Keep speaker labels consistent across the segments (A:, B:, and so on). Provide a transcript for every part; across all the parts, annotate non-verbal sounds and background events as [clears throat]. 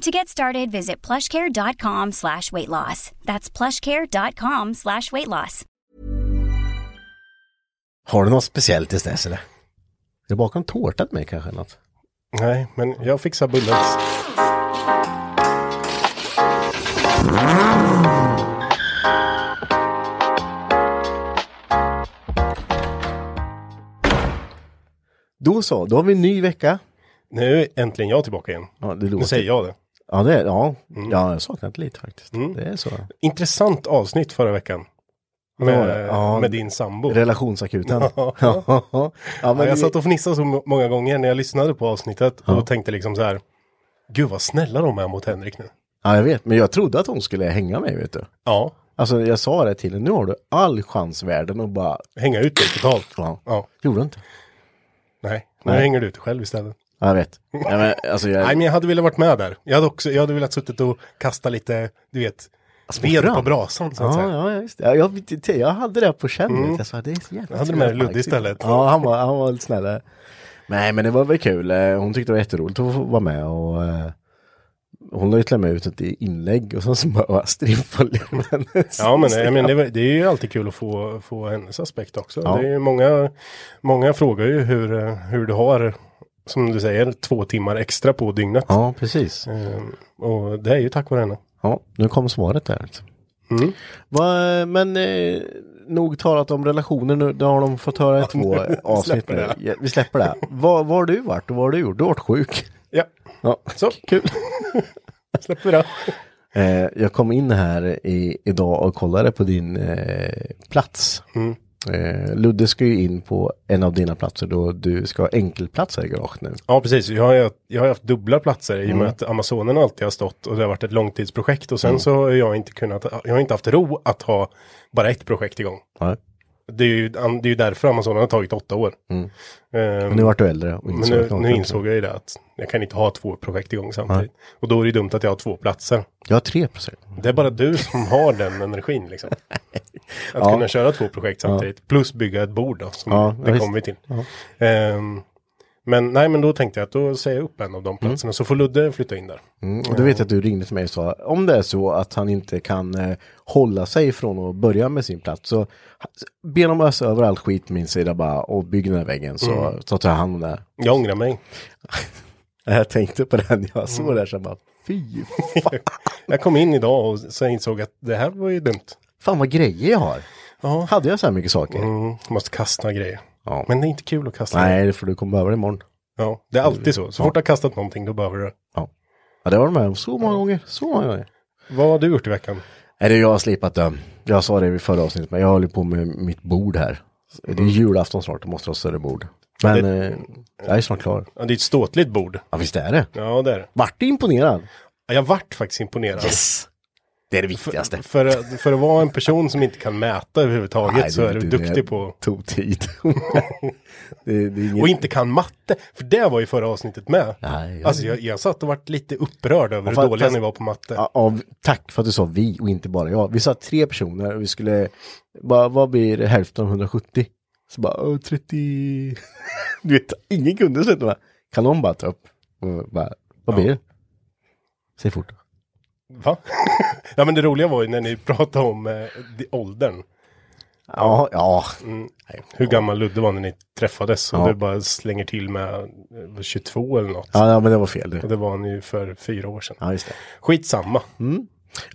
A: To get started, visit plushcare.com slash weight loss. That's plushcare.com slash weight loss.
B: Har du något speciellt tills dess eller? Är det bakom tårta till mig kanske? eller Något?
C: Nej, men jag fixar bullens.
B: Då så, då har vi en ny vecka.
C: Nu är äntligen jag tillbaka igen.
B: Ja, det
C: Nu
B: låter...
C: säger jag det.
B: Ja, det ja. ja, jag saknat lite faktiskt.
C: Mm.
B: Det är så.
C: Intressant avsnitt förra veckan. Med.
B: Ja.
C: med din sambo.
B: Relationsakuten. [laughs]
C: Ja.
B: ja, [laughs] ja, men
C: jag satt och fnissade så må- många gånger när jag lyssnade på avsnittet och tänkte liksom så här. Gud vad snälla de är mot Henrik nu.
B: ja, jag vet. Men jag trodde att hon skulle hänga mig, vet du.
C: Ja,
B: Alltså, jag sa det till henne. Nu har du all chans i världen och bara...
C: hänga ut dig totalt.
B: Ja.
C: Ja,
B: Gjorde inte?
C: nej. Nu
B: Nej.
C: hänger du ut dig själv istället.
B: Ja, jag vet. Ja, men, alltså, jag...
C: Nej, men jag hade velat varit med där. Jag hade också, jag hade velat suttit och kasta lite, du vet, ved på brasan så att
B: Ja,
C: säga.
B: ja, just det. Ja, jag, jag hade det på känn.
C: Mm.
B: Jag sa, det är så jävla
C: hade med
B: trevligt.
C: Ludde istället.
B: Ja, han var, han var lite snällare. Nej, men det var väl kul. Eh, Hon tyckte det var jätteroligt att få vara med och eh, hon la ju till och med ut ett inlägg och sen så bara hennes
C: Ja, men, jag men det, det är ju alltid kul att få, få hennes aspekt också.
B: Ja.
C: Det är ju många, många frågar ju hur, hur du har, som du säger, två timmar extra på dygnet.
B: Ja, precis.
C: Ehm, och det är ju tack vare henne.
B: Ja, nu kom svaret där. Alltså.
C: Mm.
B: Va, men eh, nog talat om relationer nu, det har de fått höra i två avsnitt nu. Ja, vi släpper det. Var, var har du varit och vad har du gjort? Du har varit sjuk.
C: Ja,
B: Ja,
C: så
B: kul. [laughs]
C: släpper vi det.
B: Eh, jag kom in här i, idag och kollade på din eh, plats.
C: Mm.
B: Eh, Ludde ska ju in på en av dina platser då du ska ha enkelplatser i garaget nu.
C: Ja, precis. Jag har, jag har haft dubbla platser i och
B: Mm.
C: med att Amazonen alltid har stått och det har varit ett långtidsprojekt och sen så har jag inte kunnat, jag har inte haft ro att ha bara ett projekt igång.
B: Ja.
C: Det är ju, det är ju därför Amazonen har tagit åtta år. Ehm,
B: Men nu vart du äldre och
C: Men nu, nu insåg jag ju det att jag kan inte ha två projekt igång samtidigt. Och då är det dumt att jag har två platser.
B: Jag har tre procent.
C: Det är bara du som har den energin liksom. [laughs] Att
B: Ja.
C: kunna köra två projekt samtidigt. Plus bygga ett bord då, som
B: Ja,
C: det kommer vi till. Ehm, men nej, men då tänkte jag att då säger jag upp en av de platserna så får Ludde flytta in där.
B: Mm. Och du vet att du ringde till mig och sa om det är så att han inte kan eh, hålla sig från att börja med sin plats så be dem ösa över all skit på min sida bara och bygg den här väggen så,
C: Mm.
B: så tar jag hand om det.
C: Jag ångrar mig. [laughs]
B: Jag tänkte på den, jag såg
C: Mm.
B: det där så jag bara fy [laughs]
C: Jag kom in idag och så insåg att det här var ju dumt.
B: fan vad grejer jag har.
C: Ja.
B: Hade jag så här mycket saker?
C: Mm, måste kasta grejer.
B: Ja.
C: Men det är inte kul att kasta.
B: Nej, det får du komma över imorgon.
C: Ja, det är alltid så. Så fort du har kastat någonting då behöver du det.
B: Ja. ja, det var de med så många gånger. Så många gånger.
C: Vad har du gjort i veckan?
B: Det är jag har slipat det. Jag sa det i förra avsnittet, men jag håller på med mitt bord här. Det är julafton snart, jag måste ha större bord. Men
C: Mm. det-
B: eh, jag är snart klar.
C: Ja, det är ett ståtligt bord.
B: Ja, visst är det.
C: Ja, det är det.
B: Vart du imponerad?
C: Ja, Jag vart faktiskt imponerad.
B: Yes! Det är det viktigaste.
C: För, för att vara en person som inte kan mäta överhuvudtaget
B: Nej,
C: så är du duktig på...
B: Tog tid. [laughs] det, det inget...
C: Och inte kan matte. För det var ju förra avsnittet med.
B: Nej, jag-
C: Alltså jag, jag satt och varit lite upprörd över hur dåliga
B: fast-
C: ni var på matte.
B: Ja, av, tack för att du sa vi och inte bara jag. Vi sa tre personer och vi skulle, bara, vad blir hälften av 170? Så bara, "Åh, 30, [laughs] du vet, ingen kunde bara, kan någon bara ta upp? Och bara, vad blir det? Säg fort.
C: Va? [laughs] ja men det roliga var ju när ni pratade om eh, de- åldern.
B: Ja, ja.
C: Hur gammal Ludde var när ni träffades. Och
B: Ja.
C: du bara slänger till med eh, 22 eller något.
B: Ja, ja, men det var fel
C: Och
B: det.
C: det var han ju för fyra år sedan.
B: Ja, just det.
C: Skitsamma.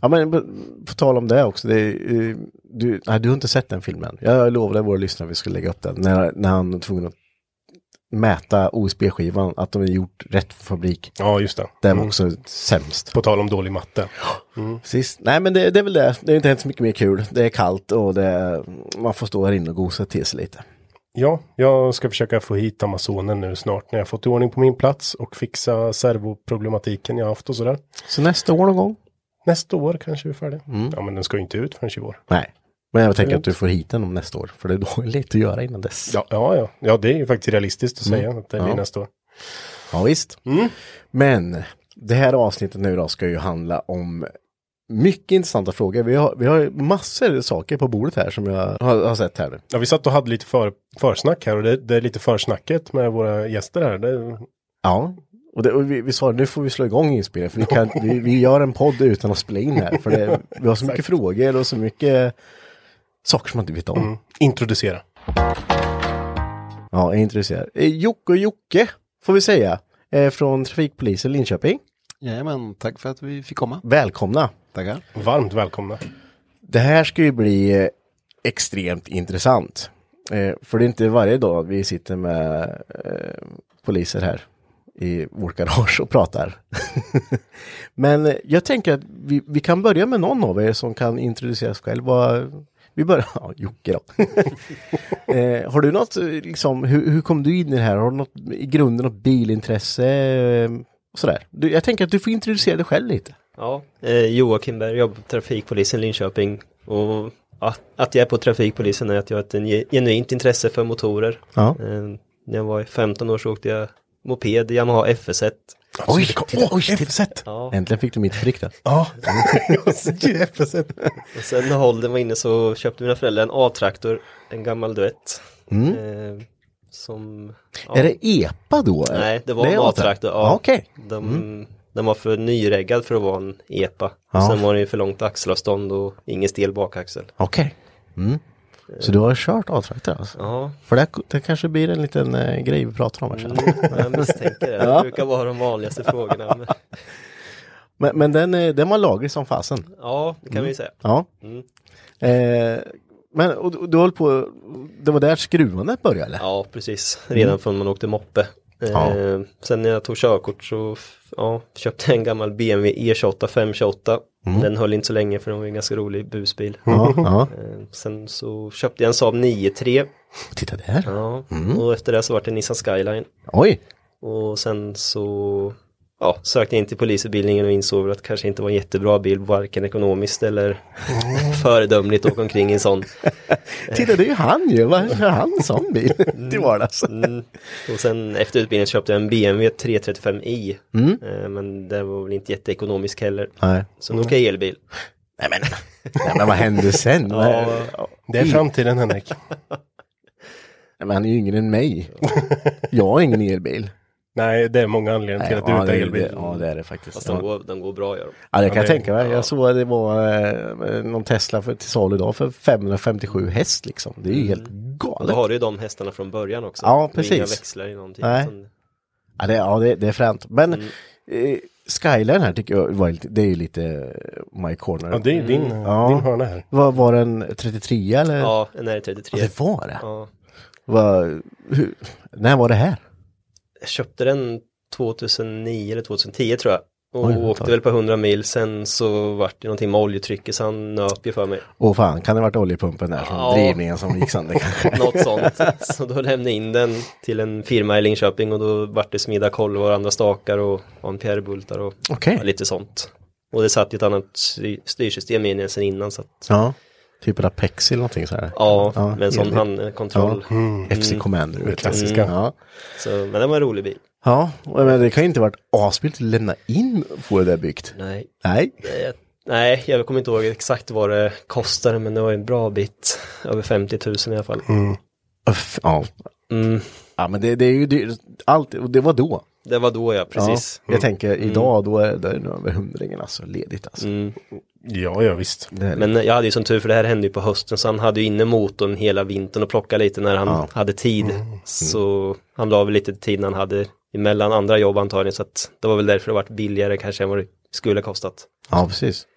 B: Ja, men på, på tal om det också. Det, är, eh, du, nej, du har inte sett den filmen. Jag lovade våra lyssnare att vi skulle lägga upp den. När, när han var tvungen att mäta OSB-skivan, att de är gjort rätt fabrik.
C: Ja just det.
B: Det var
C: Mm.
B: också sämst.
C: På tal om dålig matte.
B: Sist. Nej men det, det är väl det. Det har inte hänt så mycket mer kul. Det är kallt och det är, man får stå här inne och gosa till sig lite.
C: Ja, jag ska försöka få hit Amazonen nu snart när jag fått i ordning på min plats och fixa servoproblematiken jag haft och sådär.
B: Så nästa år någon gång?
C: Nästa år kanske vi är färdiga.
B: Mm.
C: Ja men den ska ju inte ut förrän i vår.
B: Nej. Men jag tänker att du får hit den om nästa år. För det är [laughs] då lite att göra innan dess.
C: Ja, ja, ja. Ja, det är ju faktiskt realistiskt att säga att det blir
B: Ja.
C: nästa år.
B: Ja, visst. Men det här avsnittet nu då ska ju handla om mycket intressanta frågor. Vi har, vi har massor av saker på bordet här som jag har, har sett här nu.
C: Ja, vi satt och hade lite för, försnack här och det, det är lite försnacket med våra gäster här. Det,
B: Ja. Och, det, och vi, vi sa nu får vi slå igång inspelningen för vi, kan, vi, vi gör en podd utan att spela in här. För det, vi har så mycket frågor och så mycket saker som man inte vet om.
C: mm, introducera.
B: Ja, intresserad. Eh, Jocke och Jocke får vi säga. Eh, från Trafikpolisen Linköping.
D: Jajamän, tack för att vi fick komma.
B: Välkomna.
D: Tackar.
C: Varmt välkomna.
B: Det här ska ju bli eh, extremt intressant. Eh, för det är inte varje dag vi sitter med eh, poliser här i vårt garage och pratar. [laughs] Men jag tänker att vi, vi kan börja med någon av er som kan introducera sig själv. Vad- Vi börjar, [laughs] ja, Jocke då. [laughs] eh, har du något, eh, liksom, hur, hur kom du in i det här? Har du något, i grunden något bilintresse? Eh, sådär. Du, jag tänker att du får introducera dig själv lite.
E: Ja, eh, Joakim Berg jobbar på Trafikpolisen Linköping och att, att jag är på Trafikpolisen är att jag har ett en ge- genuint intresse för motorer.
B: Ja.
E: Eh, när jag var 15 år så åkte jag moped, Yamaha FS1.
B: Oj,
C: Åh, oh, FZ!
E: Ja,
B: Äntligen fick du mitt prick där.
C: Ja, [laughs] FZ.
E: och sen när åldern var inne så köpte mina föräldrar en A-traktor, en gammal duett. Eh, som... ja.
B: Är det EPA då?
E: Nej, det var
B: är
E: en
B: A-traktor. Ja,
E: Ja,
B: Okej.
E: de, den var för nyreggad för att vara en EPA.
B: Ja.
E: Och sen var det ju för långt axelavstånd och ingen stel bakaxel.
B: Okej. Mm. Så du har kört A-traktor alltså?
E: Ja,
B: För det, det kanske blir en liten eh, grej vi pratar om här sen.
E: jag misstänker det. Det brukar vara de vanligaste frågorna. Men, [laughs]
B: Men, men den, eh, den var laglig som fasen.
E: ja, det kan vi säga.
B: Ja.
E: Mm.
B: Eh, men och, du- du höll på, det var där skruvandet började eller?
E: Ja, precis. Redan från man åkte moppe. Eh,
B: Ja.
E: Sen när jag tog körkort så ja, köpte jag en gammal BMW E28 528. Den höll inte så länge för den var en ganska rolig busbil.
B: Ja.
E: Eh, sen så köpte jag en Saab 9-3.
B: Titta där.
E: Ja, och efter det så var det en Nissan Skyline.
B: Oj.
E: Och sen så ja, sökte jag in till polisutbildningen och insåg att det kanske inte var en jättebra bil, varken ekonomiskt eller föredömligt att åka omkring i en sån. [laughs]
B: Titta det är ju han ju. Vad kör han sån bil [laughs] till vardags?
E: Mm. Och sen efter utbildningen köpte jag en BMW 335i.
B: Mm.
E: Eh, Men det var väl inte jätteekonomisk heller.
B: Nej.
E: Så nu åker jag elbil.
B: Nej men, nej, men vad hände sen? [laughs]
E: Ja.
C: Det är framtiden Henrik. [laughs]
B: Nej, men han är ju yngre än mig. Jag har ingen elbil.
C: Nej, det är många anledningar till att du
B: ja,
C: inte
B: det,
C: har elbil.
B: det, ja det är det faktiskt.
E: Fast
B: Ja.
E: de går, de går bra gör de.
B: Ja det kan
C: Ja,
B: jag tänka mig.
E: ja.
B: Jag såg att det var eh, någon Tesla för, till salu idag för 557 häst liksom. Det är ju helt
E: Och då
B: galet.
E: har du ju de hästarna från början också.
B: Ja, precis.
E: Inga växlar i någonting.
B: Nej. Ja det, ja, det, det är fränt. Men
E: Mm.
B: eh, Skyline här tycker jag var lite, det är ju lite eh, my corner.
C: Ja, det är din,
B: Ja.
C: din hörna här.
B: Var, var den 33 eller?
E: Ja, en R33.
B: Ja, det var det.
E: Ja.
B: Var, hur, när var det här?
E: Jag köpte den 2009 eller 2010 tror jag. Och
B: Oj,
E: åkte väl på 100 mil. Sen så vart det någonting med oljetrycket så han nöp ju för mig.
B: Åh fan, kan det varit oljepumpen där som
E: Ja.
B: drivningen som gick sönder [laughs] kanske?
E: Något sånt. Så då lämnade jag in den till en firma i Linköping och då vart det smida kolvar och andra stakar och ampere-bultar och ja, lite sånt. Och det satt ju ett annat styr- styrsystem i den sen innan så att
B: Ja. Typ Rapex eller någonting så här.
E: Ja,
B: Ja,
E: med en sån handkontroll.
B: Ja. FC Commander. vet du.
C: klassiska.
B: Ja.
E: Så, men det var en rolig bil.
B: Ja, men det kan ju inte varit asbilligt att lämna in få det där byggt.
E: Nej,
B: Nej.
E: det, nej, jag kommer inte ihåg exakt vad det kostade men det var en bra bit. Över 50 000 i alla fall.
B: Uff, Ja.
E: Mm,
B: ja, men det, det är ju dyrt. Allt, och det var då.
E: det var då ja, precis.
B: Ja, jag tänker idag, då är det över hundringen alltså, ledigt alltså.
E: Mm.
C: Ja, ja visst.
E: Men jag hade ju som tur för det här hände ju på hösten så han hade ju inne motorn hela vintern och plocka lite när han
B: Ja.
E: hade tid. Så han la väl lite tid när han hade emellan andra jobb antagligen så att det var väl därför det varit billigare kanske än vad det skulle kostat.
B: Ja, precis.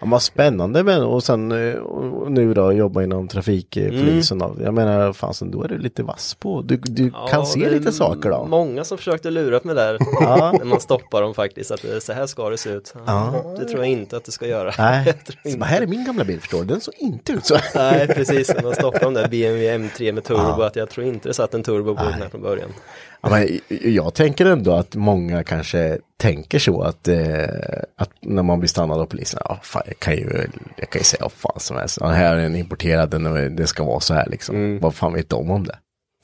B: Ja, vad spännande men och sen eh, och nu då jobba inom trafikpolisen då. Jag menar, fansen då är du lite vass på. Du, du
E: Ja,
B: kan se lite saker då.
E: Många som försökte lura mig där [laughs] när man stoppar dem faktiskt att eh, så här ska det se ut.
B: Ja.
E: Det tror jag inte att det ska göra.
B: Nej, [laughs] så här är min gamla bil förstår du. Den såg inte ut så. [laughs]
E: Nej precis, när man stoppar de där BMW M3 med turbo att jag tror inte det satt en turbo på den här från början.
B: Ja, men jag tänker ändå att många kanske tänker så att, eh, att när man blir stannad av polisen, ja, fan, jag, kan ju, jag kan ju säga vad fan som helst. Ja, här är en importerad, den, det ska vara så här liksom. Vad fan vet de om det?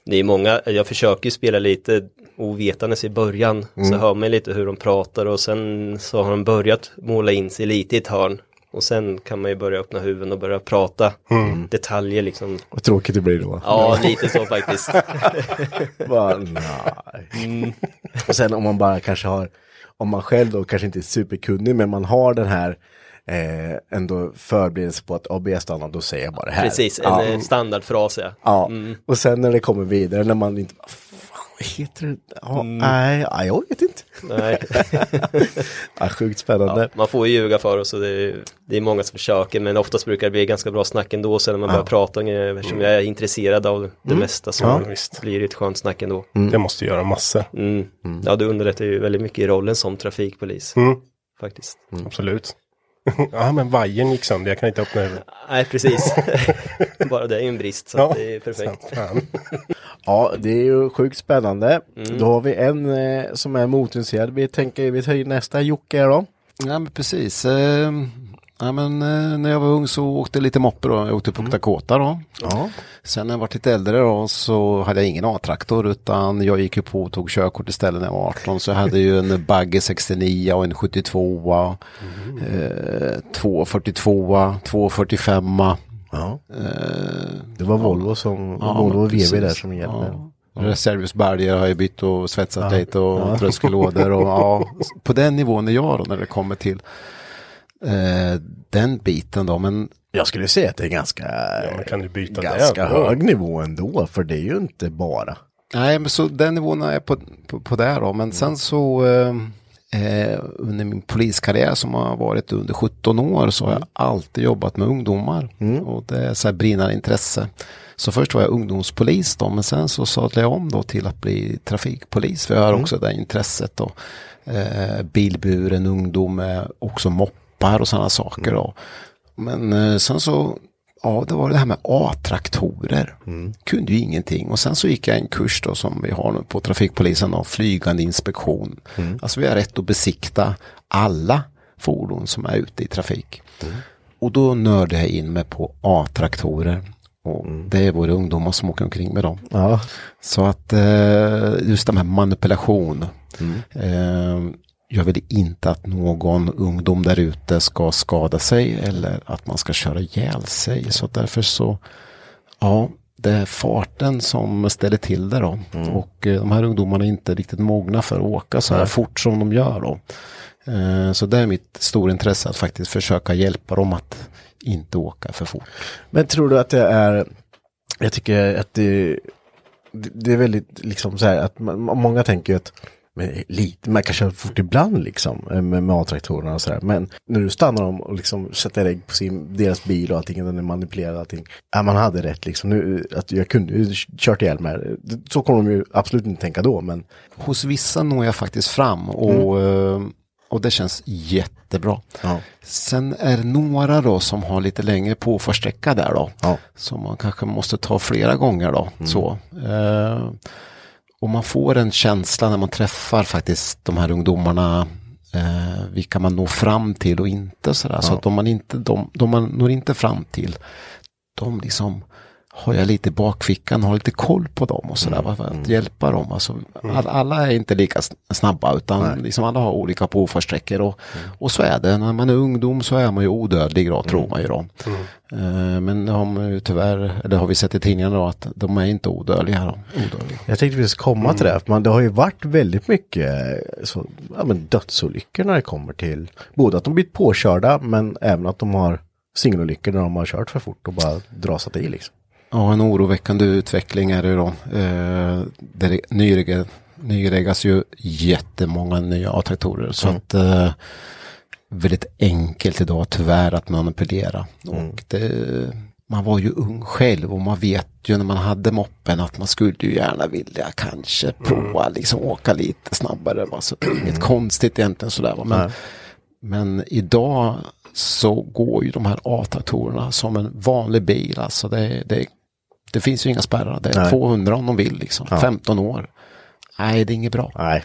E: Det är många, jag försöker spela lite ovetandes i början så hör man lite hur de pratar och sen så har de börjat måla in sig lite i ett hörn. Och sen kan man ju börja öppna huven och börja prata detaljer liksom.
B: Vad tråkigt det blir då.
E: Ja, lite så faktiskt. [laughs]
B: Bara, nej. Och sen om man bara kanske har, om man själv då kanske inte är superkunnig, men man har den här eh, ändå förberedelse på att ABS stannar, då säger jag bara det här.
E: Precis, en
B: ja.
E: eh, standardfras ja.
B: ja. Och sen när det kommer vidare, när man inte, heter det? Ja, nej, ja, jag vet inte.
E: Nej. [laughs]
B: Ja, sjukt spännande.
E: Ja, man får ju ljuga för oss och det är, det är många som försöker men oftast brukar det bli ganska bra snack ändå sen när man börjar prata eftersom jag är intresserad av det mesta så
B: Ja,
C: visst.
E: blir det ett skönt snack ändå.
C: Jag måste göra massor.
E: Mm. Ja, det underlättar ju väldigt mycket i rollen som trafikpolis.
C: Mm.
E: Faktiskt.
C: Absolut. [laughs] ja, men vajern gick sönder. Jag kan inte öppna huvudet.
E: Nej, precis. [laughs] Bara det är ju en brist så
C: Ja,
E: det är perfekt. [laughs]
B: Ja, det är ju sjukt spännande. Då har vi en eh, som är motorintresserad. Vi tänker, vi tar nästa Jocke då.
D: Ja men precis. Eh, ja, men, eh, när jag var ung så åkte jag lite moppe då. Jag åkte på Dakota då.
B: Ja.
D: Sen när jag var lite äldre då så hade jag ingen A-traktor utan jag gick ju på och tog körkort istället när jag var 18. Så jag hade ju en Bagge 69 och en 72 eh, 242 245
B: ja.
D: eh,
B: Det var Volvo som, Volvo och VW där som gällde.
D: Ja. Reservhjulsbälgar har jag bytt och svetsat lite och tröskellådor och ja, på den nivån är jag då när det kommer till eh, den biten då. Men
B: Jag skulle säga att det är ganska,
C: Ja, kan du byta
B: ganska
C: det?
B: hög nivå ändå, för det är ju inte bara.
D: Nej, men så den nivån är jag på, på, på där då. Men sen så eh, eh, under min poliskarriär som har varit under 17 år så har jag alltid jobbat med ungdomar. Och det är så här brinnande intresse. Så först var jag ungdomspolis då, men sen så sadlade jag om då till att bli trafikpolis. För jag har också det intresset då. Eh, bilburen ungdom också moppar och sådana saker då. Men eh, sen så Ja, det var det här med A-traktorer. Kunde ju ingenting. Och sen så gick jag en kurs då som vi har nu på trafikpolisen av flygande inspektion. Alltså vi har rätt att besikta alla fordon som är ute i trafik. Och då nördade jag in mig på A-traktorer. Och det är våra ungdomar som åker omkring med dem.
B: Ja.
D: Så att eh, just det här manipulation. Eh, jag vill inte att någon ungdom där ute ska skada sig eller att man ska köra ihjäl sig. Så därför så, ja, det är farten som ställer till det då. Och eh, de här ungdomarna är inte riktigt mogna för att åka så här fort som de gör då. Eh, så det är mitt stora intresse att faktiskt försöka hjälpa dem att inte åka för fort.
B: Men tror du att det är, jag tycker att det, det är väldigt liksom så här att man, många tänker att men lite, man kan köra fort ibland liksom eh, med, med A-traktorerna och sådär. Men när du stannar dem och liksom sätter ägg på sin, deras bil och allting, den är manipulerad och allting. Ja, man hade rätt liksom. Nu, att jag kunde ju kört ihjäl mig. Så kommer de ju absolut inte tänka då, men
D: hos vissa når jag faktiskt fram och, eh, och det känns jättebra.
B: Ja.
D: Sen är det några då som har lite längre påfartsträcka där då.
B: Ja.
D: Som man kanske måste ta flera gånger då. Så. Eh, och man får en känsla när man träffar faktiskt de här ungdomarna eh, vilka man når fram till och inte sådär. Så att de man inte, de, de man når inte fram till, de liksom har jag lite i bakfickan, har lite koll på dem och sådär. För att hjälpa dem. Alltså, all, alla är inte lika snabba utan liksom alla har olika påfartsträckor. Och, och så är det, när man är ungdom så är man ju odödlig då, tror man ju då. Eh, men det har man ju tyvärr, eller har vi sett i tidningarna då, att de är inte odödliga. Då. odödliga.
B: Jag tänkte vi skulle komma till det, för man, det har ju varit väldigt mycket så, ja, men dödsolyckor när det kommer till både att de blivit påkörda men även att de har singelolyckor när de har kört för fort och bara drasat i liksom.
D: Ja, en oroväckande utveckling är det då. Eh, det nyrege, nyregas ju jättemånga nya A-traktorer. Så att eh, väldigt enkelt idag tyvärr att manipulera. Och det, man var ju ung själv och man vet ju när man hade moppen att man skulle ju gärna vilja kanske prova liksom åka lite snabbare. Va? Så det är inget konstigt egentligen sådär. Va? Men,
B: Nej.
D: men idag så går ju de här A-traktorerna som en vanlig bil. Alltså det, det, det finns ju inga spärrar. Det är
B: Nej.
D: 200 om de vill liksom. 15 år. Nej, det är inget bra.
B: Nej,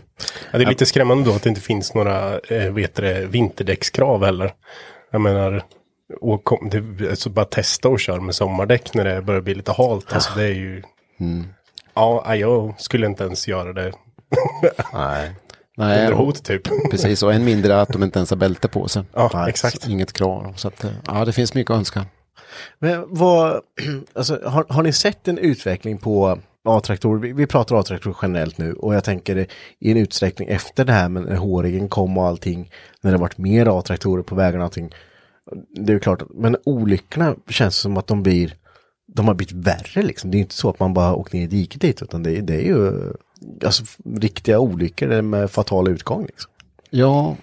C: Ja, det är lite skrämmande då att det inte finns några eh, vet det, vinterdäckskrav heller. Jag menar, och kom, det, alltså bara testa och köra med sommardäck när det börjar bli lite halt. Alltså det är ju... Ja, nej, jag skulle inte ens göra det [laughs]
B: nej.
D: Nej,
C: under hot typ. [laughs]
D: precis. Och än mindre att de inte ens har bälte på sig.
C: Ja, exakt.
D: Så Inget krav. Så att, eh, ja, det finns mycket att önska.
B: Men vad, [clears throat] alltså, har, har ni sett en utveckling på A-traktorer? Vi, vi pratar A-traktorer generellt nu och jag tänker i en utsträckning efter det här med när håringen kom och allting, när det varit mer A-traktorer på vägarna och allting. Det är klart, men olyckorna känns som att de blir, de har blivit värre liksom. Det är inte så att man bara åkt ner i diket dit, utan det, är- det är ju alltså, riktiga olyckor med fatal utgång. Liksom.
D: Ja,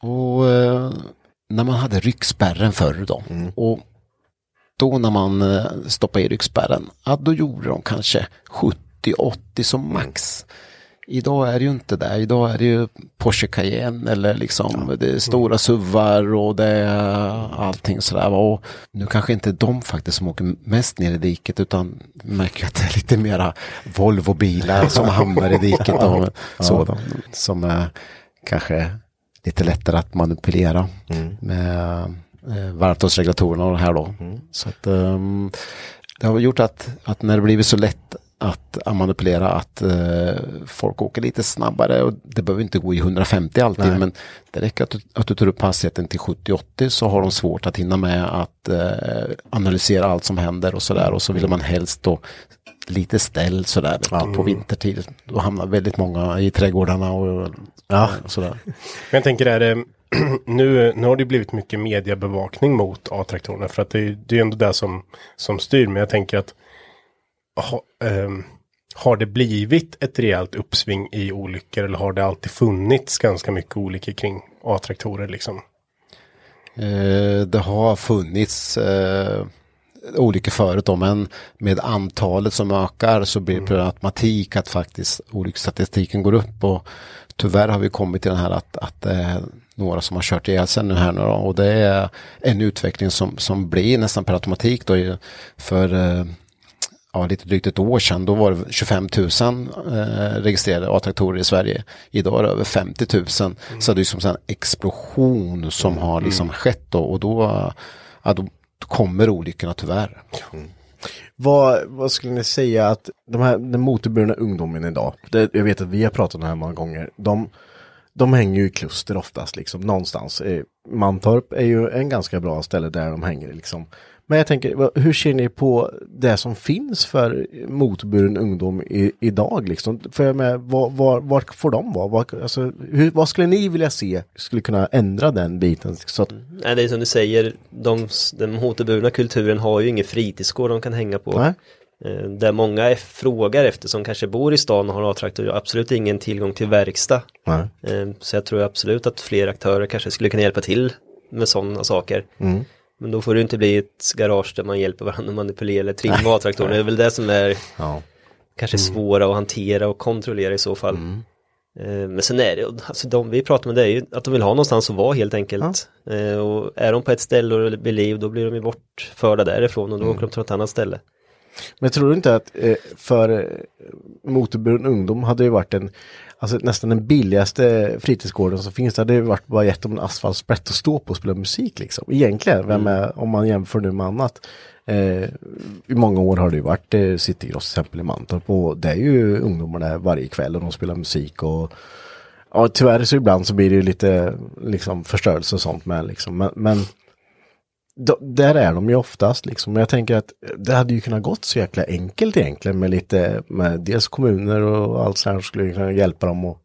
D: och eh, när man hade ryggspärren förr då. Och då när man eh, stoppade i ryggspärren, ja, då gjorde de kanske 70-80 som max. Idag är det ju inte det. Idag är det ju Porsche Cayenne eller liksom det är stora suvar och det är allting sådär. Och nu kanske inte de faktiskt som åker mest ner i diket utan märker att det är lite mera Volvo-bilar som [laughs] hamnar i diket. Och så då, som är kanske lite lättare att manipulera med eh, varvtalsregulatorerna och det här då. Så att ehm, det har gjort att, att när det blivit så lätt att manipulera att eh, folk åker lite snabbare och det behöver inte gå i 150 alltid men det räcker att du, att du tar upp hastigheten till 70-80 så har de svårt att hinna med att eh, analysera allt som händer och sådär och så vill man helst då lite ställ sådär på vintertid. Då hamnar väldigt många i trädgårdarna och,
B: Ja.
D: och sådär.
C: Men jag tänker är det, [clears throat] nu, nu har det blivit mycket mediebevakning mot A-traktorerna för att det, är- det är ändå det som, som styr. Men jag tänker att ha, ehm, har det blivit ett rejält uppsving i olyckor eller har det alltid funnits ganska mycket olyckor kring A-traktorer liksom?
D: Eh, det har funnits eh, olyckor förut då, men med antalet som ökar så blir det per automatik att faktiskt olycksstatistiken går upp och tyvärr har vi kommit till den här att, att är några som har kört ihjäl sig nu här nu då, och det är en utveckling som, som blir nästan per automatik då för eh, ja, lite drygt ett år sedan, då var det 25 000 eh, registrerade A-traktorer i Sverige. Idag är det över 50 000. Så det är som en explosion som har liksom skett då och då, ja, då kommer olyckorna tyvärr.
B: Vad, vad skulle ni säga att de här, den motorburna ungdomen idag, det, jag vet att vi har pratat om det här många gånger, de, de hänger ju i kluster oftast liksom någonstans. Eh, Mantorp är ju en ganska bra ställe där de hänger liksom. Men jag tänker, hur ser ni på det som finns för motorburen ungdom i, idag liksom? För jag med, var, var, var får de vara? Var, alltså, hur, vad skulle ni vilja se skulle kunna ändra den biten? Så att,
E: Nej, det är som du säger, de, den motorburna kulturen har ju ingen fritidsgård de kan hänga på.
B: nej?
E: Eh, Där många är, frågar efter som kanske bor i stan och har A-traktor, absolut ingen tillgång till verkstad.
B: nej.
E: Eh, Så jag tror absolut att fler aktörer kanske skulle kunna hjälpa till med sådana saker.
B: Mm.
E: Men då får det inte bli ett garage där man hjälper varandra att manipulera eller trimma A-traktorn. Det är väl det som är
B: Ja.
E: kanske svåra att hantera och kontrollera i så fall. Eh, Men sen är det, alltså de vi pratar med det är ju att de vill ha någonstans att vara helt enkelt. Eh, Och är de på ett ställe och blir liv då blir de ju bortförda därifrån och då åker de till något annat ställe.
B: Men tror du inte att eh, för eh, motorburen ungdom hade det varit en, Alltså nästan den billigaste fritidsgården som finns, det hade ju varit bara gett dem en asfaltsprätt att stå på och spela musik liksom. Egentligen, vem är, om man jämför nu med annat. Eh, I många år har det ju varit eh, Citygross till exempel i Mantorp och det är ju ungdomarna varje kväll och de spelar musik och Ja, tyvärr så ibland så blir det ju lite liksom förstörelse och sånt med liksom. Men, men där är de ju oftast liksom. Men jag tänker att det hade ju kunnat gått så jäkla enkelt egentligen med lite, med dels kommuner och allt sånt här skulle kunna hjälpa dem att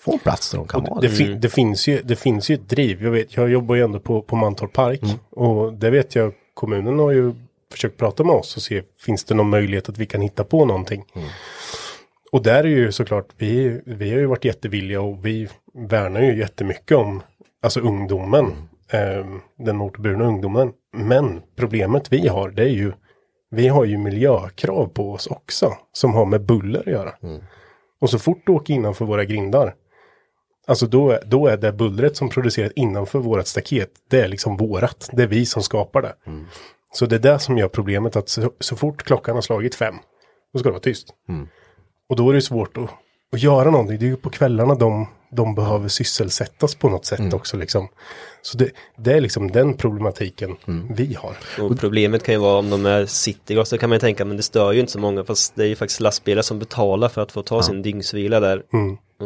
B: få en plats där de kan vara.
C: det,
B: Det,
C: fin- det, finns ju, det finns ju ett driv. Jag, vet, jag jobbar ju ändå på, på Mantorp Park. Och det vet jag, kommunen har ju försökt prata med oss och se, finns det någon möjlighet att vi kan hitta på någonting? Och där är ju såklart, vi, vi har ju varit jättevilliga och vi värnar ju jättemycket om alltså ungdomen. Eh, den motorburna ungdomen. Men problemet vi har, det är ju, vi har ju miljökrav på oss också. Som har med buller att göra. Och så fort du åker innanför våra grindar. Alltså då, då är det bullret som produceras innanför vårat staket. Det är liksom vårat. Det är vi som skapar det. Så det är det som gör problemet att så, så fort klockan har slagit fem. Då ska det vara tyst. Och då är det svårt att, att göra någonting. Det är ju på kvällarna de, de behöver sysselsättas på något sätt också liksom. Så det, det är liksom den problematiken vi har.
E: Och problemet kan ju vara om de är citygross, så kan man ju tänka men det stör ju inte så många fast det är ju faktiskt lastbilar som betalar för att få ta sin dygnsvila där.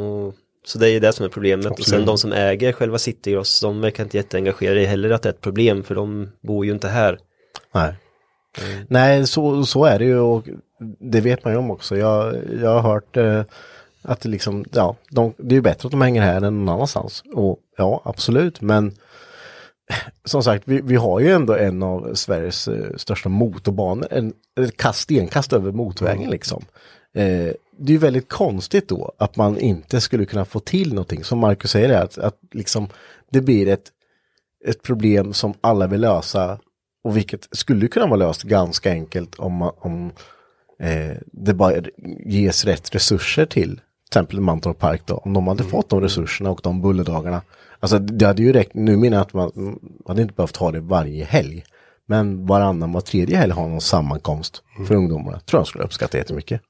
E: Och, så det är ju det som är problemet. Och sen
C: Absolut.
E: de som äger själva citygross, de verkar inte jätteengagerade i heller att det är ett problem för de bor ju inte här.
B: nej. Nej, så, så är det ju och det vet man ju om också. Jag, jag har hört eh, att det liksom, ja, de, det är ju bättre att de hänger här än någon annanstans. Och ja, absolut, men [laughs] som sagt, vi, vi har ju ändå en av Sveriges eh, största motorbanor, en, ett kast, stenkast över motorvägen liksom. Eh, det är ju väldigt konstigt då att man inte skulle kunna få till någonting, som Marcus säger, att, att liksom det blir ett, ett problem som alla vill lösa och vilket skulle kunna vara löst ganska enkelt om, om eh, det bara ges rätt resurser till till exempel Mantorp Park då, om de hade fått de resurserna och de bullerdagarna. Alltså det hade ju räckt, nu menar jag att man, man hade inte behövt ha det varje helg. Men varannan, var tredje helg ha någon sammankomst för ungdomarna. Tror jag skulle uppskatta jättemycket.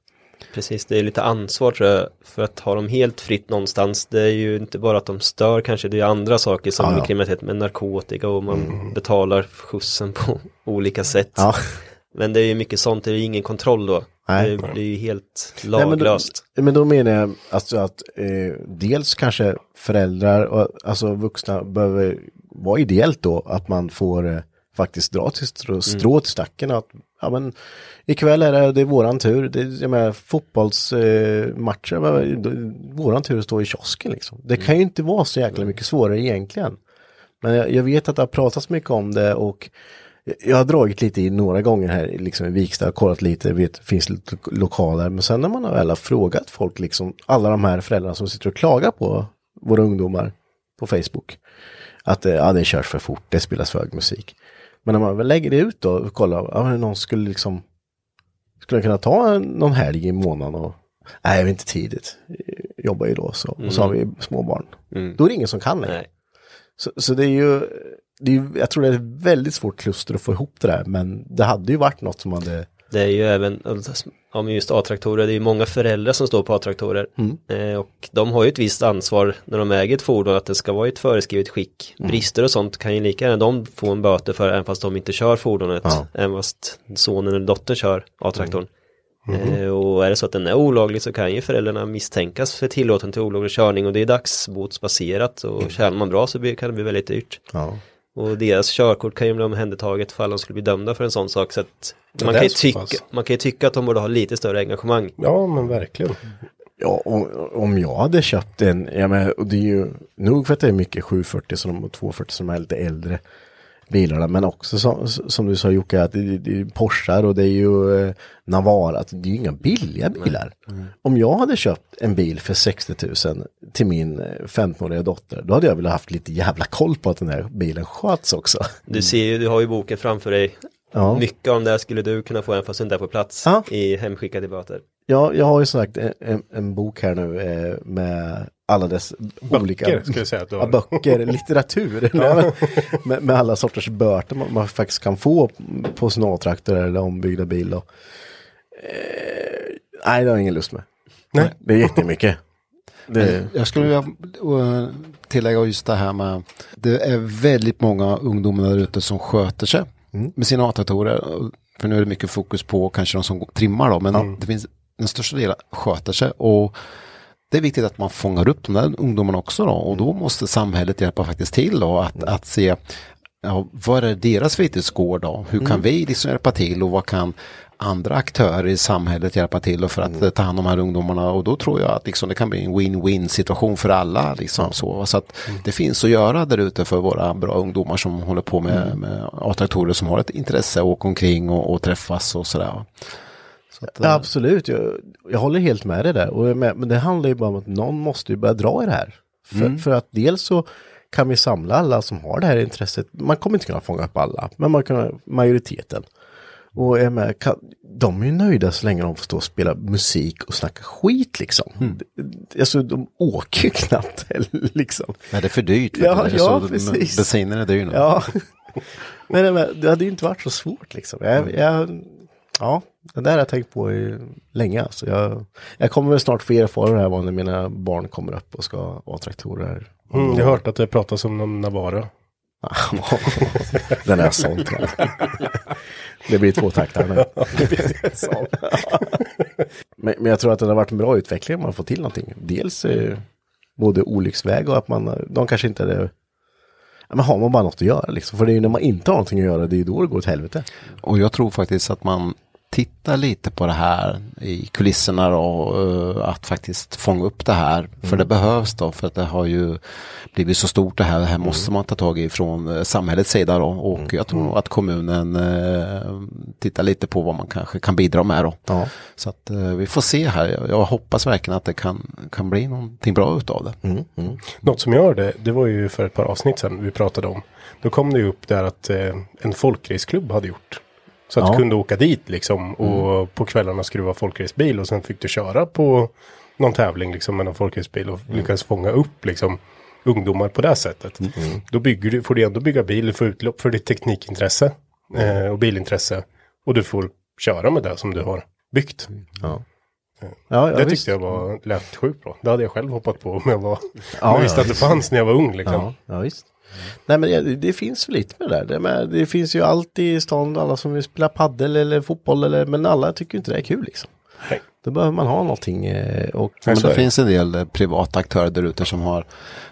E: Precis, det är lite ansvar tror jag för att ha dem helt fritt någonstans. Det är ju inte bara att de stör kanske, det är andra saker som
B: Ja, ja.
E: kriminalitet med narkotika och man betalar skjutsen på [laughs] olika sätt.
B: Ja.
E: Men det är ju mycket sånt, det är ju ingen kontroll då.
B: Nej.
E: Det blir ju helt
B: Nej, men, då,
E: laglöst.
B: men då menar jag alltså att eh, dels kanske föräldrar och alltså vuxna behöver vara ideellt då att man får eh, faktiskt dra till strå, strå till stacken. Att, ja, men, ikväll är det, det är våran tur. Det är, jag menar, fotbollsmatcher, eh, våran tur att stå i kiosken liksom. Det kan ju inte vara så jäkla mycket svårare egentligen. Men jag, jag vet att det har pratats mycket om det och jag- har dragit lite i några gånger här liksom i Viksta, kollat lite, vet, finns lite lo- lokaler. Men sen när man väl har frågat folk, liksom, alla de här föräldrarna som sitter och klagar på våra ungdomar på Facebook. Att eh, ja, det körs för fort, det spelas för hög musik. Men när man väl lägger det ut då och kollar, ja, men någon skulle liksom skulle kunna ta någon helg i månaden och nej, jag vet inte tidigt. Jag Jobbar ju då så. Och så har vi små barn. Då är det ingen som kan längre.
E: Nej.
B: Så, så det är ju, det är, jag tror det är väldigt svårt kluster att få ihop det där, men det hade ju varit något som hade,
E: Det är ju även, ja men just A-traktorer, det är ju många föräldrar som står på A-traktorer. Eh, och de har ju ett visst ansvar när de äger ett fordon att det ska vara i ett föreskrivet skick. Brister och sånt kan ju lika gärna de få en böter för även fast de inte kör fordonet.
B: Ja.
E: Även fast sonen eller dottern kör A-traktorn. Eh, och är det så att den är olaglig så kan ju föräldrarna misstänkas för tillåten till olaglig körning och det är dagsbotsbaserat och tjänar man bra så kan det bli väldigt dyrt.
B: ja.
E: Och deras körkort kan ju bli omhändertaget fall de skulle bli dömda för en sån sak. Så att
C: Ja,
E: man, kan ju tycka, man kan ju tycka att de borde ha lite större engagemang.
C: Ja, men verkligen.
B: Ja, och, om jag hade köpt en, ja men och det är ju nog för att det är mycket 740 som, och 240 som är lite äldre bilarna, men också som, som du sa Jocke, att det, det är Porschar och det är ju eh, Navara, att det är ju inga billiga bilar. Om jag hade köpt en bil för 60 000 till min eh, 15-åriga dotter, då hade jag velat haft lite jävla koll på att den här bilen sköts också.
E: Du ser ju, du har ju boken framför dig.
B: Ja.
E: Mycket om det här skulle du kunna få en fast du inte är på plats
B: Ja.
E: i hemskickade böter.
B: Ja, jag har ju sagt en, en, en bok här nu eh, med alla dess olika
C: Böcker, ska jag säga att du har.
B: böcker, [laughs] litteratur. Nej, men, med, med alla sorters böter man, man faktiskt kan få på sin A-traktor eller ombyggda bil. Då. Eh, nej, det har jag ingen lust med.
C: Nej.
B: Det är jättemycket. Det,
D: Jag skulle vilja eh, tillägga just det här med, det är väldigt många ungdomar där ute som sköter sig med sina A-traktorer. För nu är det mycket fokus på kanske de som trimmar då, men det finns den största delen sköter sig. Och det är viktigt att man fångar upp de där ungdomarna också då. Och då måste samhället hjälpa faktiskt till då att, att se ja, vad är deras fritidsgård då? Hur kan vi liksom hjälpa till? Och vad kan andra aktörer i samhället hjälpa till och för att eh, ta hand om de här ungdomarna? Och då tror jag att liksom, det kan bli en win-win situation för alla. Liksom, så. Så att det finns att göra där ute för våra bra ungdomar som håller på med, med A-traktorer som har ett intresse att åka omkring och, och träffas och sådär. Att,
B: Ja,
D: eh,
B: absolut, jag, jag håller helt med dig där. Och men det handlar ju bara om att någon måste ju börja dra i det här. För, för att dels så kan vi samla alla som har det här intresset. Man kommer inte kunna fånga upp alla, men man kan majoriteten. Och är med, kan, de är ju nöjda så länge de får stå och spela musik och snacka skit liksom. Det- Alltså de åker ju knappt heller liksom.
D: Nej, det är för dyrt.
B: Ja.
D: Det är
B: ja, precis.
D: Bensinen är dyr nu.
B: Ja. [laughs] Men det, men det hade ju inte varit så svårt liksom. Jag, jag, ja, det där har jag tänkt på i, länge. Alltså. Jag, jag kommer väl snart få erfara det här när mina barn kommer upp och ska ha traktorer.
C: Mm, jag har hört att det pratas om någon Navara. [laughs]
B: Den är sånt. Det blir två takter nu. [laughs] [laughs] men, men jag tror att det har varit en bra utveckling om man får till någonting. Dels eh, både olycksväg och att man, de kanske inte är Ja, men har man bara något att göra liksom. För det är ju när man inte har någonting att göra, det är ju då det går åt helvete.
D: Och jag tror faktiskt att man tittar lite på det här i kulisserna då, eh, att faktiskt fånga upp det här. För det behövs då, för att det har ju blivit så stort det här. Det här måste man ta tag i från eh, samhällets sida då. Och jag tror nog att kommunen eh, tittar lite på vad man kanske kan bidra med då.
B: Ja.
D: Så att eh, vi får se här. Jag, jag hoppas verkligen att det kan, kan bli någonting bra utav det.
C: Något som gör det, det var ju för ett par avsnitt sedan vi pratade om. Då kom det ju upp där att eh, en folkraceklubb hade gjort. Så att
B: Ja.
C: du kunde åka dit liksom och på kvällarna skruva folkracebil och sen fick du köra på någon tävling liksom med någon folkracebil och lyckas fånga upp liksom ungdomar på det sättet. Då bygger du, får du ändå bygga bil, får utlopp för ditt teknikintresse eh, och bilintresse. Och du får köra med det som du har byggt.
B: Ja. Ja, ja,
C: det
B: visst.
C: tyckte jag var lät sjukt bra. Det hade jag själv hoppat på om jag var...
B: Ja,
C: jag visste att det fanns när jag var ung liksom.
B: Ja, ja visst. Nej men det, det finns väl lite med det där. Det, med, det finns ju alltid i stan alla som vill spela paddel eller fotboll eller men alla tycker inte det är kul liksom.
C: Nej.
B: Då behöver man ha någonting eh, och
D: Men det finns en del eh, privata aktörer där ute som har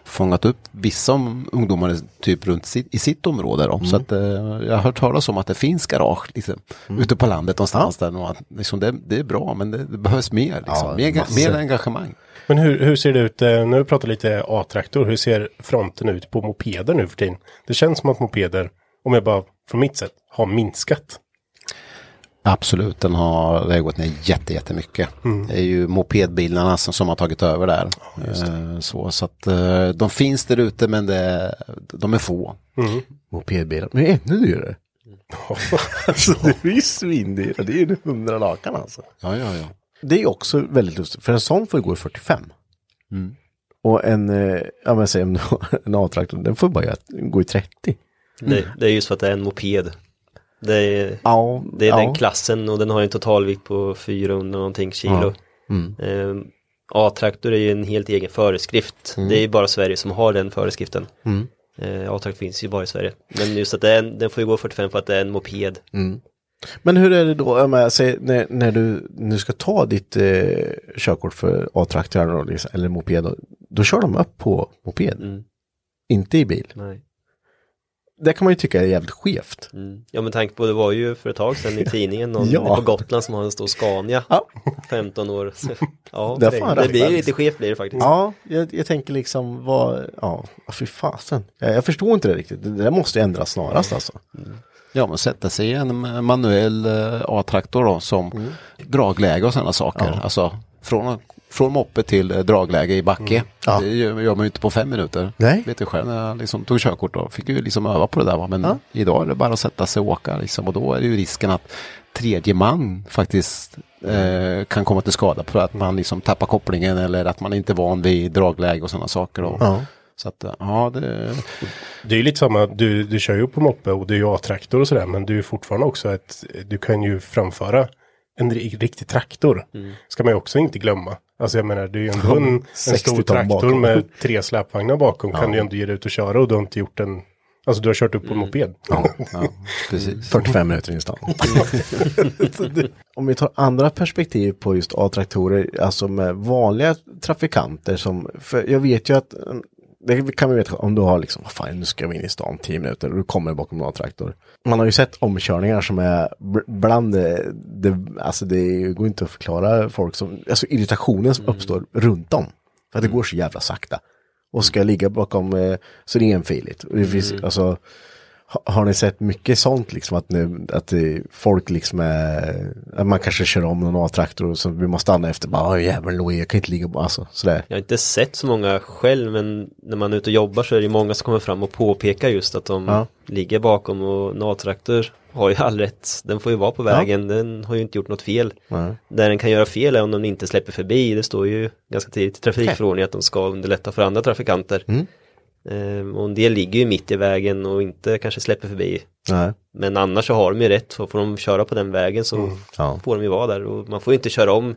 D: fångat upp vissa om- ungdomar typ runt sitt, i sitt område. Då. Så att, eh, jag har hört talas om att det finns garage liksom, ute på landet någonstans. Där, och att, liksom, det, det är bra men det, det behövs mer. Liksom.
B: Ja,
D: mer, mer engagemang.
C: Men hur, hur ser det ut, eh, nu har vi pratat lite A-traktor, hur ser fronten ut på mopeder nu för tiden? Det känns som att mopeder, om jag bara från mitt sätt, har minskat.
D: Absolut, den har det har gått ner jätte, jättemycket. Det är ju mopedbilarna som, som har tagit över där. Eh, så, så att eh, de finns där ute men det, de är få.
B: mopedbilar. Men ännu dyrare. [laughs] alltså det är ju svindyra. Det är ju hundra lakan alltså.
D: Ja, ja, ja.
B: Det är också väldigt lustigt. För en sån får ju gå i 45. Och en, eh, ja men säg en, [laughs] en A-traktor, den får bara gå i 30.
E: Det, det är just för att det är en moped. Det är,
B: Ja,
E: det är
B: ja.
E: den klassen och den har en totalvikt på 400 någonting kilo. Ehm, A-traktor är ju en helt egen föreskrift. Det är ju bara Sverige som har den föreskriften. Eh, A-traktor finns ju bara i Sverige. Men just att det är en, den får ju gå 45 för att det är en moped.
B: Men hur är det då, menar, säg, när, när du nu ska ta ditt eh, körkort för A-traktor liksom, eller moped, då, då kör de upp på moped.
E: Mm.
B: Inte i bil.
E: Nej.
B: Det kan man ju tycka är jävligt skevt.
E: Mm. Ja men tanke på det var ju för ett tag sedan i [laughs] tidningen någon
B: Ja.
E: på Gotland som har en stor Scania.
B: Ja.
E: 15 år. Så, [laughs] ja,
B: Det
E: det, det blir lite skevt blir det faktiskt.
B: Ja, jag, jag tänker liksom vad, ja, fy fasen. Jag, jag förstår inte det riktigt. Det där måste ändras snarast alltså.
D: Ja, men sätta sig i en manuell eh, A-traktor då som dragläge och sådana saker. Alltså från, från moppe till eh, dragläge i backe.
B: Ja.
D: Det gör man ju inte på fem minuter.
B: Nej.
D: Vet du själv när jag liksom tog körkort då fick ju liksom öva på det där. Va? Men idag är det bara att sätta sig och åka liksom. Och då är det ju risken att tredje man faktiskt eh, kan komma till skada för att man liksom tappar kopplingen eller att man inte är van vid dragläge och sådana saker. Då.
B: Ja.
D: Så att eh, ja, det,
C: Det är ju lite samma, du, du kör ju på moppe och det är ju A-traktor och sådär, men du är fortfarande också ett, du kan ju framföra en ri- riktig traktor. Ska man ju också inte glömma. Alltså jag menar det är ju ändå en, en
B: 60
C: stor traktor
B: bakom.
C: med tre släpvagnar bakom kan du ju ändå ge dig ut och köra och du har inte gjort en, alltså du har kört upp på en moped.
D: Ja, ja, [laughs] precis.
B: 45 minuter in i stan. [laughs] Om vi tar andra perspektiv på just A-traktorer, alltså med vanliga trafikanter som, för jag vet ju att mm, det kan vi veta om du har liksom, vad fan nu ska vi in i stan 10 minuter och du kommer bakom en A-traktor. Man har ju sett omkörningar som är bl- bland det, det, alltså det går inte att förklara folk som, alltså irritationen som uppstår runt om. För att det går så jävla sakta. Och ska ligga bakom, eh, så det är enfiligt. Och det finns, alltså, ha- har ni sett mycket sånt liksom att, nu, att det, folk liksom är, att man kanske kör om någon A-traktor och så vill man stanna efter, bara "Åh, jäveln Louis, jag kan inte ligga bara, alltså sådär.
E: Jag har inte sett så många själv men när man är ute och jobbar så är det många som kommer fram och påpekar just att de
B: Ja.
E: ligger bakom och en A-traktor har ju all rätt. Den får ju vara på vägen, den har ju inte gjort något fel.
B: Nej.
E: Där den kan göra fel är om den inte släpper förbi. Det står ju ganska tidigt i trafikförordningen att de ska underlätta för andra trafikanter.
B: Mm.
E: Ehm, och en del ligger ju mitt i vägen och inte kanske släpper förbi.
B: Nej.
E: Men annars så har de ju rätt, så får de köra på den vägen så
B: Mm. Ja.
E: får de ju vara där. Och man får ju inte köra om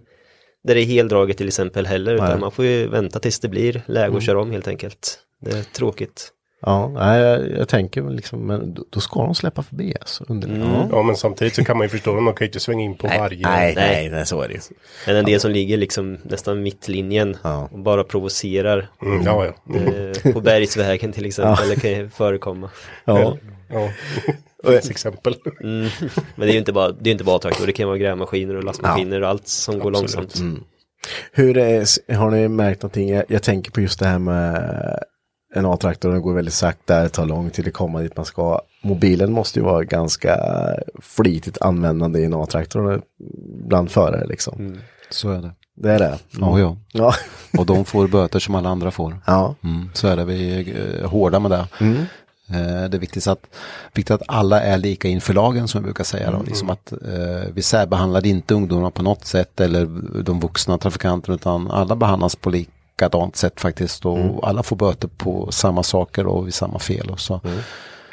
E: där det är heldraget till exempel heller, utan
B: Nej.
E: man får ju vänta tills det blir läge att köra om helt enkelt. Det är tråkigt.
B: Ja, nej, jag, jag tänker liksom, men då, då ska de släppa förbi alltså. Under, ja.
C: Ja men samtidigt så kan man ju förstå dem, man kan ju inte svänga in på varje.
B: nej,
E: Nej.
B: nej, nej, så är det ju.
E: Men en del som ligger liksom nästan mittlinjen
B: Ja.
E: och bara provocerar.
C: Mm, ja, ja.
E: Eh, på bergsvägen till exempel, det kan ju förekomma.
B: Ja.
C: ja. Finns [laughs] exempel.
E: Mm. Men det är ju inte bara, det är inte bara traktor, det kan vara grävmaskiner och lastmaskiner och allt som går
C: Absolut.
E: långsamt.
B: Hur är, har ni märkt någonting? Jag, jag tänker på just det här med en A-traktor, den går väldigt sakta, det tar lång tid att komma dit man ska. Mobilen måste ju vara ganska flitigt användande i en A-traktor bland förare liksom.
D: Så är det.
B: Det är det.
D: Ja, ja.
B: Ja. [laughs]
D: Och de får böter som alla andra får.
B: ja.
D: Mm, så är det, vi är eh, hårda med det. Eh, det är viktigt att, viktigt att alla är lika inför lagen som vi brukar säga. Då. Liksom att, eh, vi särbehandlar inte ungdomar på något sätt eller de vuxna trafikanterna utan alla behandlas på likadant sätt faktiskt. Och alla får böter på samma saker och vid samma fel. Och så.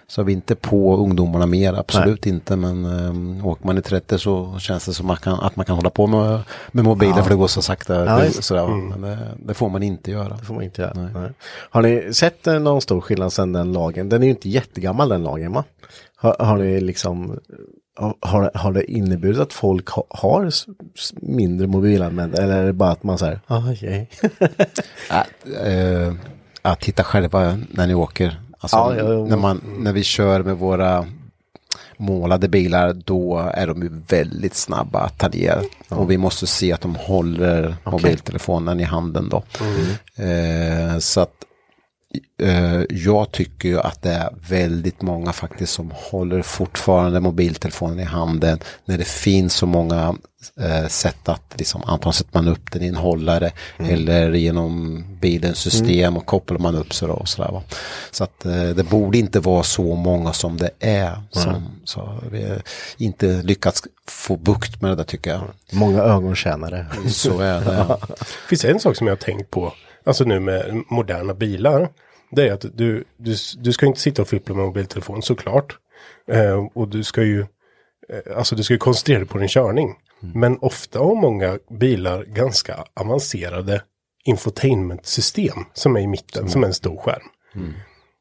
D: Så är vi inte på ungdomarna mer, absolut inte. Men um, åker man i 30 så känns det som man kan, att man kan hålla på med, med mobilen för det går så sakta.
B: Ja,
D: det, sådär, Men det, det får man inte göra.
B: Det får man inte göra. Nej. Har ni sett eh, någon stor skillnad sedan den lagen? Den är ju inte jättegammal den lagen va? Har, har ni liksom har- har, det inneburit att folk ha, har mindre mobilanvändare eller är det bara att man säger ah, yeah. [laughs]
D: Att, eh, att titta själva när ni åker. Alltså,
B: Ja, ja, ja.
D: När, man, när vi kör med våra målade bilar då är de väldigt snabba att ta ner. Och vi måste se att de håller mobiltelefonen i handen då. Eh, så att jag tycker ju att det är väldigt många faktiskt som håller fortfarande mobiltelefonen i handen när det finns så många eh, sätt att liksom, antingen sätter man upp den i en hållare eller genom bilens system och kopplar man upp så, då, och sådär. Va? Så att eh, det borde inte vara så många som det är som så vi har inte lyckats få bukt med det där tycker jag.
B: Många ögontjänare.
D: Så är det. Ja. [laughs]
C: finns en sak som jag har tänkt på, alltså nu med moderna bilar. Det är att du, du, du ska inte sitta och fippla med mobiltelefon såklart. Eh, och du ska ju, eh, alltså du ska ju koncentrera dig på din körning. Men ofta har många bilar ganska avancerade infotainmentsystem som är i mitten, som är en stor skärm.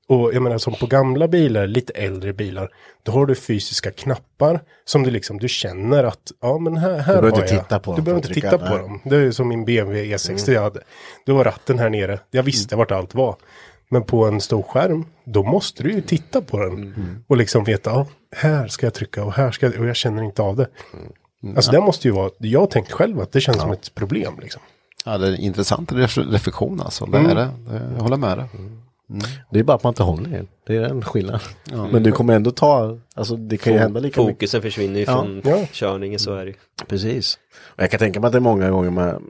C: Och jag menar som på gamla bilar, lite äldre bilar, då har du fysiska knappar som du liksom, du känner att, ja men här, här
B: Du behöver
C: har
B: inte
C: jag.
B: titta på
C: Du
B: dem
C: behöver
B: för
C: inte titta på dem. Det är ju som min BMW E60 jag hade. Det var ratten här nere, jag visste vart allt var. Men på en stor skärm, då måste du ju titta på den. Och liksom veta, ja, här ska jag trycka och här ska jag, och jag känner inte av det. Alltså det måste ju vara, jag har tänkt själv att det känns som ett problem liksom.
D: Ja, det är en intressant ref- reflektion alltså. Det är det. Det- Jag håller med dig.
B: Det är bara att man inte håller i Det är en skillnad. Men du kommer ändå ta, alltså det kan ju hända lika mycket.
E: Fokusen försvinner ju
B: Ja.
E: från
C: Ja.
E: körningen, så är det.
B: Precis. Och jag kan tänka mig att det är många gånger man,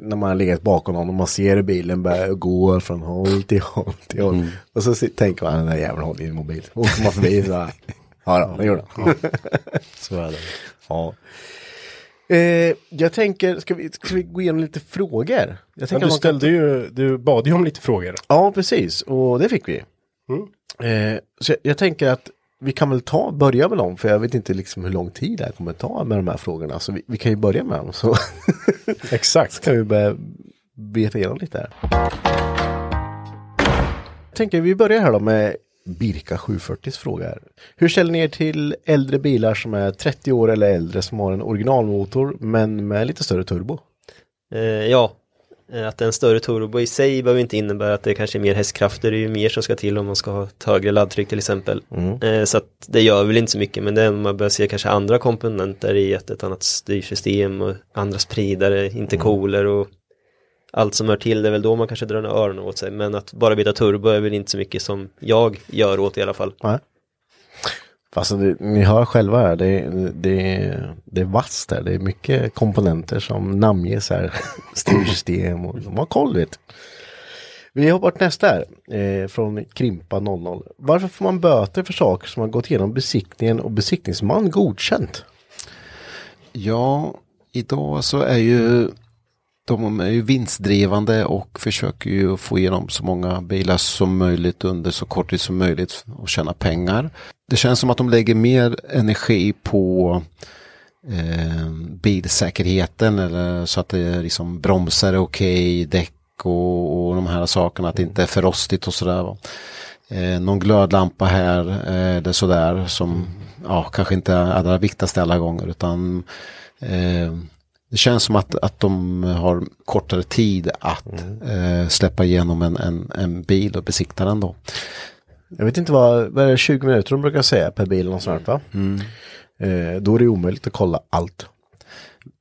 B: när man har legat bakom någon och man ser bilen börja gå från håll till håll till håll. Och så tänker man, den där jäveln håller i en mobil. Och åker man förbi så här, ja då, det gjorde han. [laughs] så är det. Ja. Eh, jag tänker, ska vi, ska vi gå igenom lite frågor? Jag tänker
C: du
B: man kan-
C: ställde ju, du bad ju om lite frågor.
B: Ja, precis. Och det fick vi.
C: Mm.
B: Eh, så jag, jag tänker att vi kan väl ta, börja med dem, för jag vet inte liksom hur lång tid det här kommer ta med de här frågorna. Så vi, vi kan ju börja med dem. Så [laughs]
C: Exakt.
B: kan vi börja beta igenom lite här. Jag tänker vi börjar här då med Birka 740s fråga. Här. Hur ställer ni er till äldre bilar som är 30 år eller äldre som har en originalmotor men med lite större turbo?
E: Eh, ja, eh, att en större turbo i sig behöver inte innebära att det kanske är mer hästkrafter, det är ju mer som ska till om man ska ha ett högre laddtryck till exempel. Eh, så att det gör väl inte så mycket, men det är man börjar se kanske andra komponenter i ett, ett annat styrsystem och andra spridare, intercooler och allt som hör till, det är väl då man kanske drar ner öronen åt sig. Men att bara byta turbo är väl inte så mycket som jag gör åt i alla fall.
B: Nej. Fast det, ni hör själva här, det, det, det är vasst där. Det är mycket komponenter som namnges här. [laughs] Styrsystem och de har koll vet. Vi hoppar till nästa här, eh, från Krimpa 00. Varför får man böter för saker som har gått igenom besiktningen och besiktningsman godkänt?
D: Ja, idag så är ju de är ju vinstdrivande och försöker ju få igenom så många bilar som möjligt under så kort tid som möjligt och tjäna pengar. Det känns som att de lägger mer energi på eh, bilsäkerheten eller så att det liksom bromsar är okej, däck och, och de här sakerna, att det inte är för rostigt och sådär. va. Eh, någon glödlampa här, eh, eller sådär som ja, kanske inte är allra viktigast alla gånger utan eh, det känns som att, att de har kortare tid att eh, släppa igenom en, en, en bil och besikta den då.
B: Jag vet inte vad, vad är det, 20 minuter de brukar säga per bil och sånt va? Eh, då är det omöjligt att kolla allt.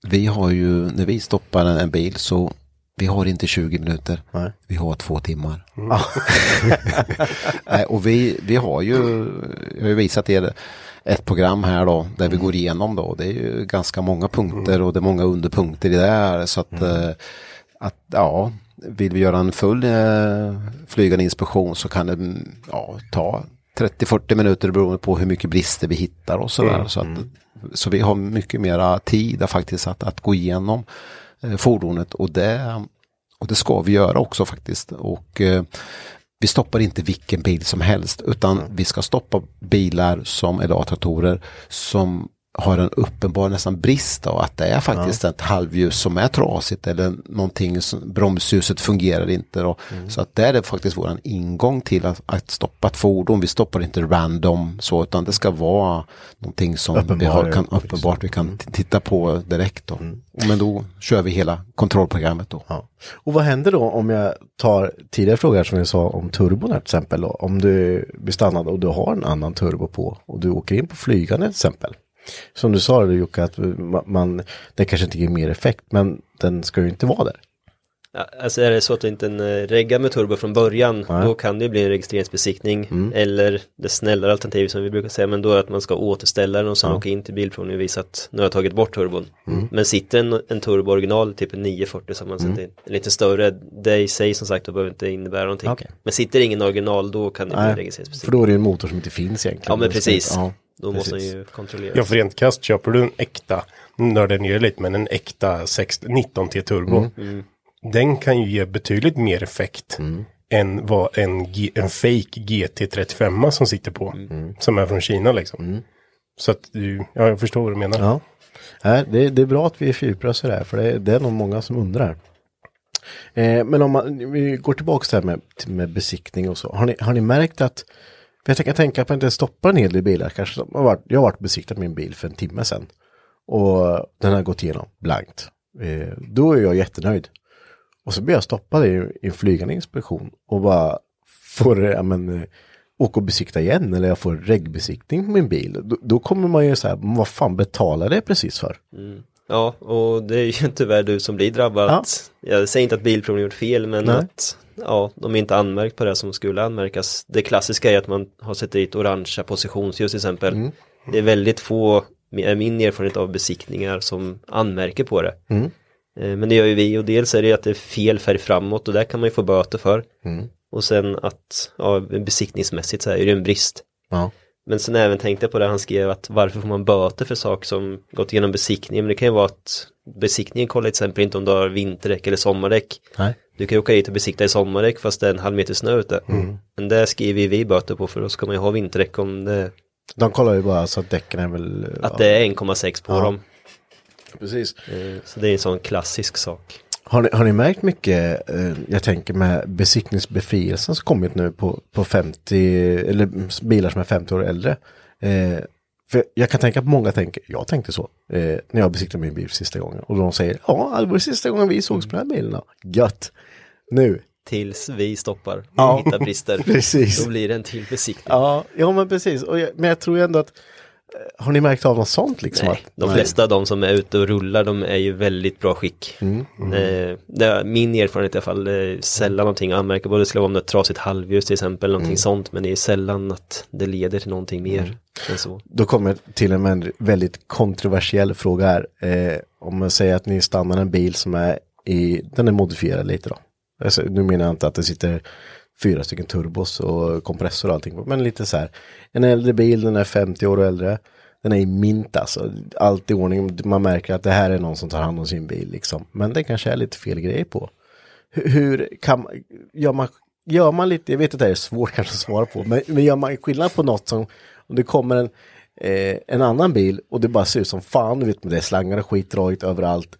D: Vi har ju, när vi stoppar en, en bil så vi har inte 20 minuter,
B: Nej.
D: vi har två timmar. [laughs] Nej, och vi, vi har ju, jag har ju visat er ett program här då, där vi går igenom då. Det är ju ganska många punkter och det är många underpunkter i det här. Så att, eh, att ja, vill vi göra en full eh, flygande inspektion så kan det mm, ja, ta 30-40 minuter beroende på hur mycket brister vi hittar och sådär. Så, att, så vi har mycket mera tid faktiskt att, att gå igenom eh, fordonet och det, och det ska vi göra också faktiskt. Och eh, vi stoppar inte vilken bil som helst utan vi ska stoppa bilar som, eller A-traktorer som har en uppenbar nästan brist då, att det är faktiskt ett halvljus som är trasigt eller någonting, som, bromsljuset fungerar inte. Då. Så att det är faktiskt våran ingång till att, att stoppa ett fordon. Vi stoppar inte random så utan det ska vara någonting som vi har, kan,
B: Uppenbar,
D: uppenbart vi kan t- titta på direkt. Då. Men då kör vi hela kontrollprogrammet då.
B: Ja. Och vad händer då om jag tar tidigare frågor som vi sa om turbon här till exempel. Då, om du blir stannad och du har en annan turbo på och du åker in på flygande till exempel. Som du sa Jocke, att man, det kanske inte ger mer effekt men den ska ju inte vara där.
E: Ja, alltså är det så att det inte en eh, regga med turbo från början,
B: Nej.
E: då kan det ju bli en registreringsbesiktning. Eller det snällare alternativet som vi brukar säga, men då är det att man ska återställa den och sen åka in till bilprovningen och visa att nu har jag tagit bort turbon. Men sitter en, en turbo original, typ en 940 som man sätter in, lite större, det i sig som sagt, då behöver inte innebära någonting.
B: Okej.
E: Men sitter ingen original, då kan det bli en
B: Nej, för
E: registreringsbesiktning.
B: då är det en motor som inte finns egentligen.
E: Ja men precis,
B: Ja,
E: då måste
B: precis.
E: ju kontrollera.
C: Ja, för rent kast köper du en äkta, nördar ner lite, men en äkta 6, 19T turbo. Den kan ju ge betydligt mer effekt än vad en, en fake GT35 som sitter på. Som är från Kina liksom. Så att du, ja, jag förstår vad du menar.
B: Ja. Nej, det, det är bra att vi är fyrprössar här, för det, det är nog många som undrar. Eh, men om man, vi går tillbaka till det här med, med besiktning och så. Har ni, har ni märkt att, för jag tänker tänka på att det stoppar en hel del bilar. Kanske, som har varit, jag har varit besiktat min bil för en timme sedan. Och den har gått igenom blankt. Eh, då är jag jättenöjd. Och så blir jag stoppad i, i en flygande inspektion och bara får, ja men, eh, åka och besikta igen eller jag får regbesiktning på min bil. Då, då kommer man ju så här, "Men vad fan betalar det precis för?
E: Ja, och det är ju [laughs] tyvärr du som blir drabbad.
B: Ja.
E: Jag säger inte att bilprovningen gjort fel, men
B: Nej.
E: att ja, de är inte anmärkt på det som skulle anmärkas. Det klassiska är att man har sett dit orangea positionsljus till exempel.
B: Mm.
E: Det är väldigt få, är min erfarenhet av besiktningar som anmärker på det.
B: Mm.
E: Eh, Men det gör ju vi och dels är det att det är fel färg framåt och där kan man ju få böter för.
B: Mm.
E: Och sen att, ja, besiktningsmässigt så är det en brist.
B: Ja.
E: Men sen även tänkte jag på det han skrev att varför får man böter för saker som gått igenom besiktningen? Men det kan ju vara att besiktningen kollar till exempel inte om du har vinterdäck eller sommardäck.
B: Nej.
E: Du kan ju åka dit och besikta i sommardäck fast det är en halv meter snö ute. Men det skriver vi böter på för då ska man ju ha vinterdäck om det,
B: De kollar ju bara så att däcken är väl...
E: att det är 1,6 på
B: Ja.
E: dem.
B: Precis.
E: Eh, Så det är en sån klassisk sak.
B: Har ni, har ni märkt mycket, eh, jag tänker med besiktningsbefrielsen som kommit nu på, på 50, eller bilar som är 50 år äldre. Eh, för jag kan tänka att många tänker, jag tänkte så, eh, när jag besiktade min bil sista gången. Och de säger, ja, det var sista gången vi sågs på den här bilen. Gött! Nu,
E: Tills vi stoppar och
B: Ja,
E: hittar brister. [laughs]
B: precis.
E: Då blir det en till besiktning.
B: ja, ja men precis. Jag, men jag tror ändå att, eh, har ni märkt av något sånt liksom?
E: Nej,
B: att,
E: de flesta av de som är ute och rullar, de är ju väldigt bra skick.
B: Mm,
E: Eh, det är min erfarenhet i alla fall, är sällan någonting anmärka Det skulle vara om det är ett trasigt halvljus till exempel,
B: Mm.
E: någonting sånt. Men det är sällan att det leder till någonting mer än så.
B: Då kommer till en väldigt kontroversiell fråga här. Eh, om man säger att ni stannar en bil som är i, den är modifierad lite då. Alltså, nu menar jag inte att det sitter fyra stycken turbos och kompressor och allting men lite så här. En äldre bil, den är 50 år och äldre. Den är i mint alltså, allt i ordning. Man märker att det här är någon som tar hand om sin bil liksom. Men det kanske är lite fel grej på. Hur, hur kan man, gör man, gör man lite, jag vet att det här är svårt kanske att svara på, men, men gör man skillnad på något som, om det kommer en, eh, en annan bil och det bara ser ut som fan, du vet med det är slangar och skit dragit överallt.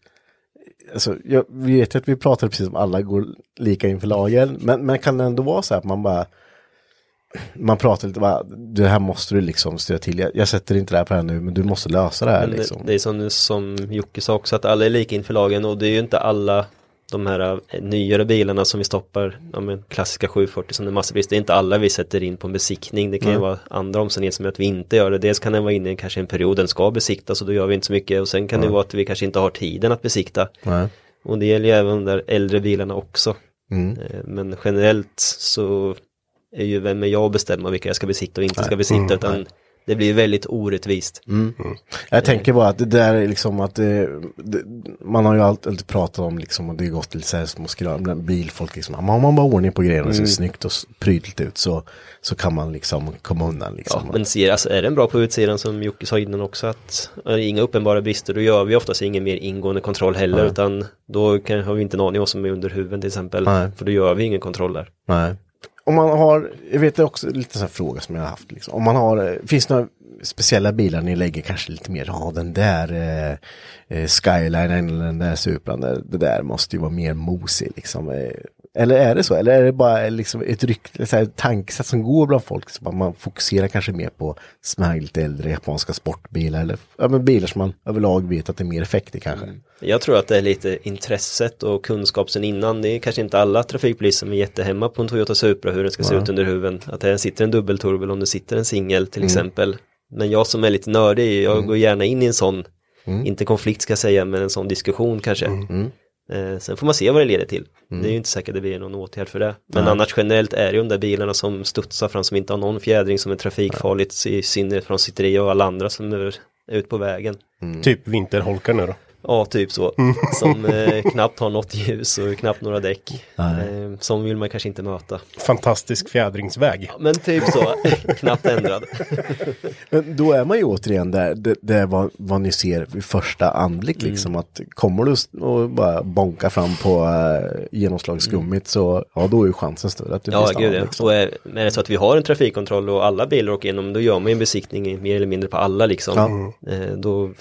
B: Alltså, jag, vi vet att vi pratar precis som alla går lika inför lagen, men, men kan det ändå vara så här att man bara man pratar lite bara, det här måste du liksom styra till. Jag, jag sätter inte det här på det här nu, men du måste lösa det här
E: Men
B: liksom.
E: det, det är som, som Jocke sa också, att alla är lika inför lagen och det är ju inte alla de här eh, nyare bilarna som vi stoppar, ja, men klassiska 740 som det är massabrist, det är inte alla vi sätter in på en besiktning. Det kan ju vara andra omständigheter som gör att vi inte gör det. Dels kan den vara inne i kanske en period den ska besiktas och då gör vi inte så mycket och sen kan det vara att vi kanske inte har tiden att besikta.
B: Nej.
E: Och det gäller ju även de där äldre bilarna också.
B: Mm.
E: Eh, Men generellt så är ju vem är jag att bestämma vilka jag ska besikta och inte ska besikta utan det blir väldigt orättvist.
B: Jag tänker bara att det där är liksom att det, det, man har ju alltid, pratat om liksom och det har gått till så här små skram, bilfolk liksom, om man bara ordning på grejerna och ser snyggt och prydligt ut så, så kan man liksom komma undan liksom.
E: Ja, men ser, alltså, är den bra på utsidan som Jocke sa innan också att är inga uppenbara brister då gör vi oftast ingen mer ingående kontroll heller utan då kan, har vi inte en aning om vad som är under huven till exempel.
B: Nej.
E: För då gör vi ingen kontroll där.
B: Nej. Om man har, jag vet det är också lite sån här fråga som jag har haft liksom. Om man har, finns det några speciella bilar ni lägger kanske lite mer, ja den där eh, eh, Skyline eller den där Supran, det, det där måste ju vara mer mosig liksom. Eh, eller är det så? Eller är det bara liksom ett rykte, så här, tankesätt som går bland folk? Så man fokuserar kanske mer på lite äldre japanska sportbilar eller ja, men bilar som man överlag vet att det är mer effekt i kanske.
E: Jag tror att det är lite intresset och kunskap sen innan. Det är kanske inte alla trafikpoliser som är jättehemma på en Toyota Supra hur den ska se ut under huven. Att det sitter en dubbelturbo eller om det sitter en singel till exempel. Men jag som är lite nördig, jag går gärna in i en sån, inte konflikt ska jag säga, men en sån diskussion kanske. Eh, sen får man se vad det leder till. Det är ju inte säkert att det blir någon åtgärd för det. Men annars generellt är det ju de där bilarna som studsar fram som inte har någon fjädring som är trafikfarligt i synnerhet från sitt och alla andra som är ute på vägen.
C: Typ vinterholkar nu då.
E: Ja, typ så. Som eh, knappt har något ljus och knappt några däck. Eh, som vill man kanske inte möta.
C: Fantastisk fjädringsväg.
E: Men typ så, [laughs] knappt ändrad. [laughs]
B: Men då är man ju återigen där, det, det är vad, vad ni ser vid första anblick liksom att kommer du och bara bonka fram på uh, genomslagsgummit så ja då är ju chansen större att du
E: Ja,
B: blir stannad,
E: ja.
B: liksom.
E: Och är, är det så att vi har en trafikkontroll och alla bilar åker igenom, då gör man ju en besiktning mer eller mindre på alla liksom. Eh, då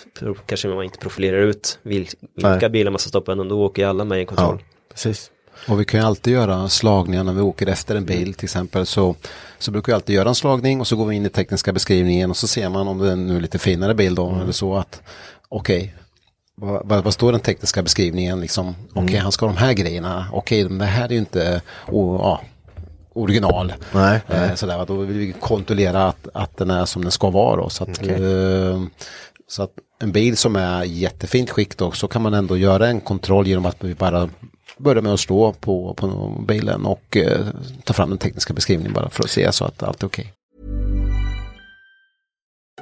E: kanske man inte profilerar ut vil, vilka
B: Nej.
E: bilar man ska stoppa, men då åker ju alla med i en kontroll.
B: Ja, precis.
D: Och vi kan ju alltid göra slagningar när vi åker efter en bil till exempel. Så, så brukar vi alltid göra en slagning och så går vi in i tekniska beskrivningen och så ser man om det är nu är lite finare bild då. Eller så att okej, vad, vad, vad står den tekniska beskrivningen liksom? Okej, han ska ha de här grejerna. Okej, men det här är ju inte o, ja, original.
B: Nej,
D: Eh, sådär, då vill vi kontrollera att, att den är som den ska vara. Då, så, att, eh, så att en bil som är jättefint skick då, så kan man ändå göra en kontroll genom att vi bara börjar med att slå på, på bilen och eh, ta fram den tekniska beskrivningen bara för att se så att allt är okej.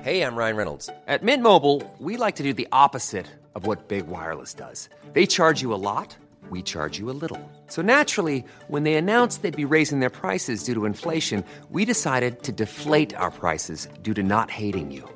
F: Hej, jag Ryan Reynolds. På Mint Mobile, we like to do the opposite of what Big Wireless does. They charge you a lot, we charge you a little. So naturally, when they announced they'd be raising their prices due to inflation, we decided to deflate our prices due to not hating you.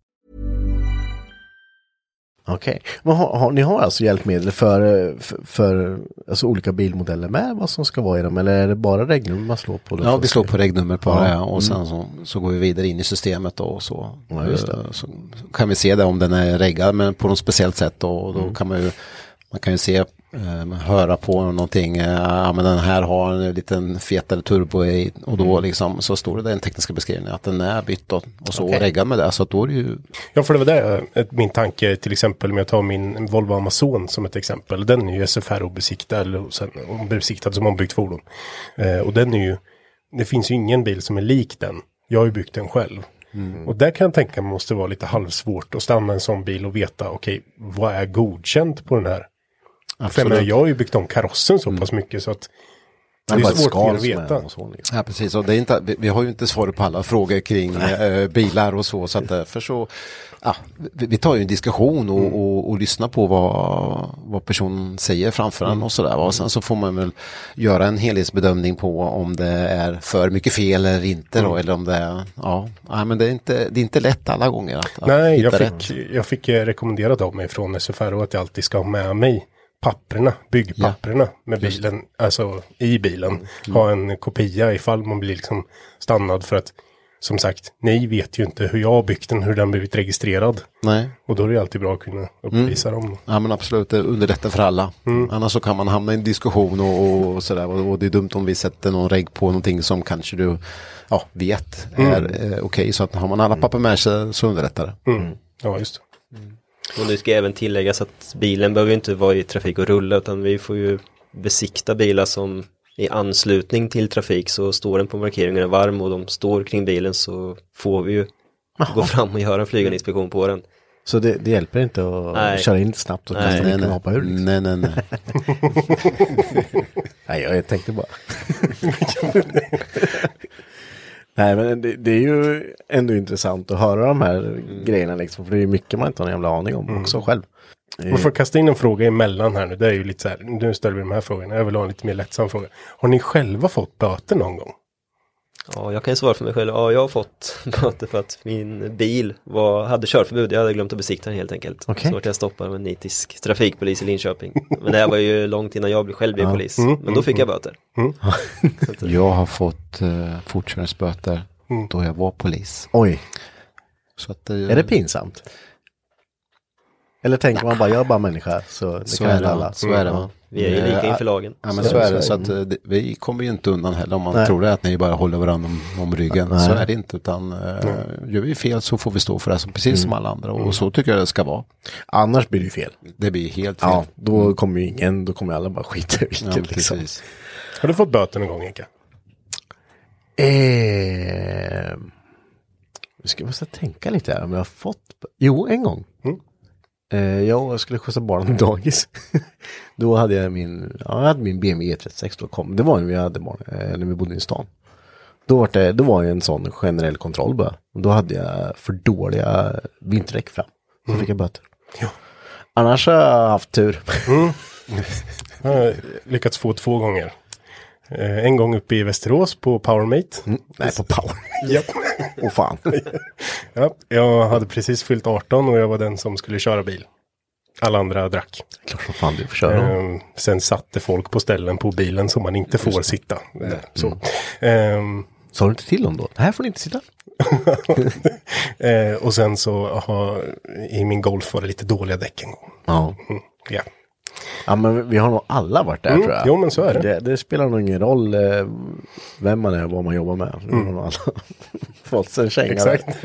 B: Okej, men har, har, ni har alltså hjälpmedel för, för, för alltså olika bilmodeller med vad som ska vara i dem eller är det bara regnummer man slår på?
D: Ja, vi slår på regnummer på
B: Ja.
D: och sen så, så går vi vidare in i systemet då och så,
B: Ja, just det.
D: eh, så kan vi se det om den är reggad men på något speciellt sätt då, och då
B: Mm.
D: kan man ju man kan ju se, höra på någonting, eh, ja men den här har en liten fetare turbo i och då
B: Mm.
D: liksom så står det i den tekniska beskrivningen att den är bytt och, och så
B: Okej.
D: reggad med det så då är det ju
C: Ja, för det var det eh, min tanke till exempel om jag tar min Volvo Amazon som ett exempel. Den är ju SFR-obesiktad eller sen besiktad som ombyggt fordon. Eh, och den är ju, det finns ju ingen bil som är lik den. Jag har ju byggt den själv. Och där kan jag tänka mig måste vara lite halvsvårt att stanna en sån bil och veta okej, vad är godkänt på den här? För jag, menar, jag har ju byggt om karossen så pass mycket så att det är svårt för er
B: skal
C: att
B: är
C: veta.
B: så, liksom.
D: Ja, precis. Och det är inte, vi, vi har ju inte svar på alla frågor kring eh, bilar och så. Så att därför så, ja, vi, vi tar ju en diskussion och,
B: Mm.
D: och, och lyssnar på vad, vad personen säger framför en och sådär. Och sen så får man väl göra en helhetsbedömning på om det är för mycket fel eller inte
B: Mm.
D: då. Eller om det är, ja, ja men det är inte, det är inte lätt alla gånger att, att
C: Nej, jag
D: rätt.
C: fick, jag fick eh, rekommenderat av mig från SFR att jag alltid ska ha med mig papperna, byggpapperna med bilen, alltså i bilen.
D: Mm.
C: Ha en kopia ifall man blir liksom stannad för att som sagt, ni vet ju inte hur jag har byggt den, hur den blivit registrerad.
D: Nej.
C: Och då är det alltid bra att kunna uppvisa dem.
D: Ja men absolut, det underlättar för alla. Annars så kan man hamna i en diskussion och, och sådär. Och, och det är dumt om vi sätter någon regg på någonting som kanske du ja, vet är eh, okej. Så att har man alla papper med sig så underlättar det.
C: Mm. Ja, just det.
E: Och nu ska även tilläggas att bilen behöver inte vara i trafik och rulla utan vi får ju besikta bilar som i anslutning till trafik så står den på markeringen varm och de står kring bilen så får vi ju gå fram och göra en flygande inspektion på den.
B: Så det, det hjälper inte att
E: Nej.
B: köra in snabbt och
E: Nej,
B: kasta
D: Nej, nej,
B: hoppa ur? Liksom.
D: nej, nej, nej. [laughs]
B: Nej, jag tänkte bara. [laughs] Nej, men det, det är ju ändå intressant att höra de här grejerna liksom. För det är ju mycket man inte har en jävla aning om också själv.
C: Man får kasta in en fråga emellan här nu. Det är ju lite så här, nu ställer vi de här frågorna. Jag vill ha en lite mer lättsam fråga. Har ni själva fått böter någon gång?
E: Ja, jag kan ju svara för mig själv. Ja, jag har fått [laughs] böter för att min bil var, hade körförbud. Jag hade glömt att besikta den helt enkelt.
B: Okej.
E: Så vart jag stoppad av en nitisk trafikpolis i Linköping. Men det här var ju långt innan jag själv blev polis. Men då fick jag böter. [laughs] [laughs]
D: Jag har fått eh, fortkörningsböter då jag var polis.
B: Oj,
D: Så att, eh,
B: är det pinsamt? Eller tänker man bara, jag är bara människa, så det
D: Så
B: kan
D: är
B: hända
D: det,
B: alla.
D: så är det. va?
E: Vi är ju lika inför lagen.
D: Ja men
B: Så
D: så
B: är det.
D: så att eh, det, vi kommer ju inte undan heller om man
B: Nej.
D: tror det att ni bara håller varandra om, om ryggen.
B: Nej.
D: Så är det inte utan eh, gör vi fel så får vi stå för det som, precis som alla andra och så tycker jag det ska vara.
B: Annars blir det ju fel.
D: Det blir helt fel.
B: Ja, då kommer ju ingen, då kommer alla bara skita i
D: Ja,
B: vilket liksom.
D: precis.
C: Har du fått böter någon gång Eka?
B: Eh, nu ska jag måste tänka lite här om jag har fått. Jo, en gång. Eh, jag skulle skjutsa barnen till dagis. [laughs] då hade jag min, ja, jag hade min BMW E36 då kom. Det var när vi hade barn, eh, när vi bodde i stan. Då var det, då var det en sån generell kontroll bara. Då hade jag för dåliga vinterdäck fram. Så fick jag böter. Annars har jag haft tur. [laughs]
C: Jag har lyckats få två gånger. Eh, en gång uppe i Västerås på Powermate.
B: Nej, på power.
C: Japp.
B: Åh fan. [laughs]
C: Ja, jag hade precis fyllt 18 och jag var den som skulle köra bil. Alla andra drack.
B: Klart som fan du får köra.
C: Ehm, sen satte folk på ställen på bilen som man inte får sitta. Eh, Så. Ehm,
B: Sa du inte till dem då? Här får ni inte sitta. [laughs]
C: eh, och sen så har i min Golf var det lite dåliga däck en gång.
B: Ja.
C: Mm, ja.
B: Ja men vi har nog alla varit där
C: Mm,
B: tror jag.
C: jo, men så är det.
B: det. Det spelar nog ingen roll eh, vem man är och vad man jobbar med. Vi har nog alla [laughs] fått sig en känga.
C: Mm. Exakt.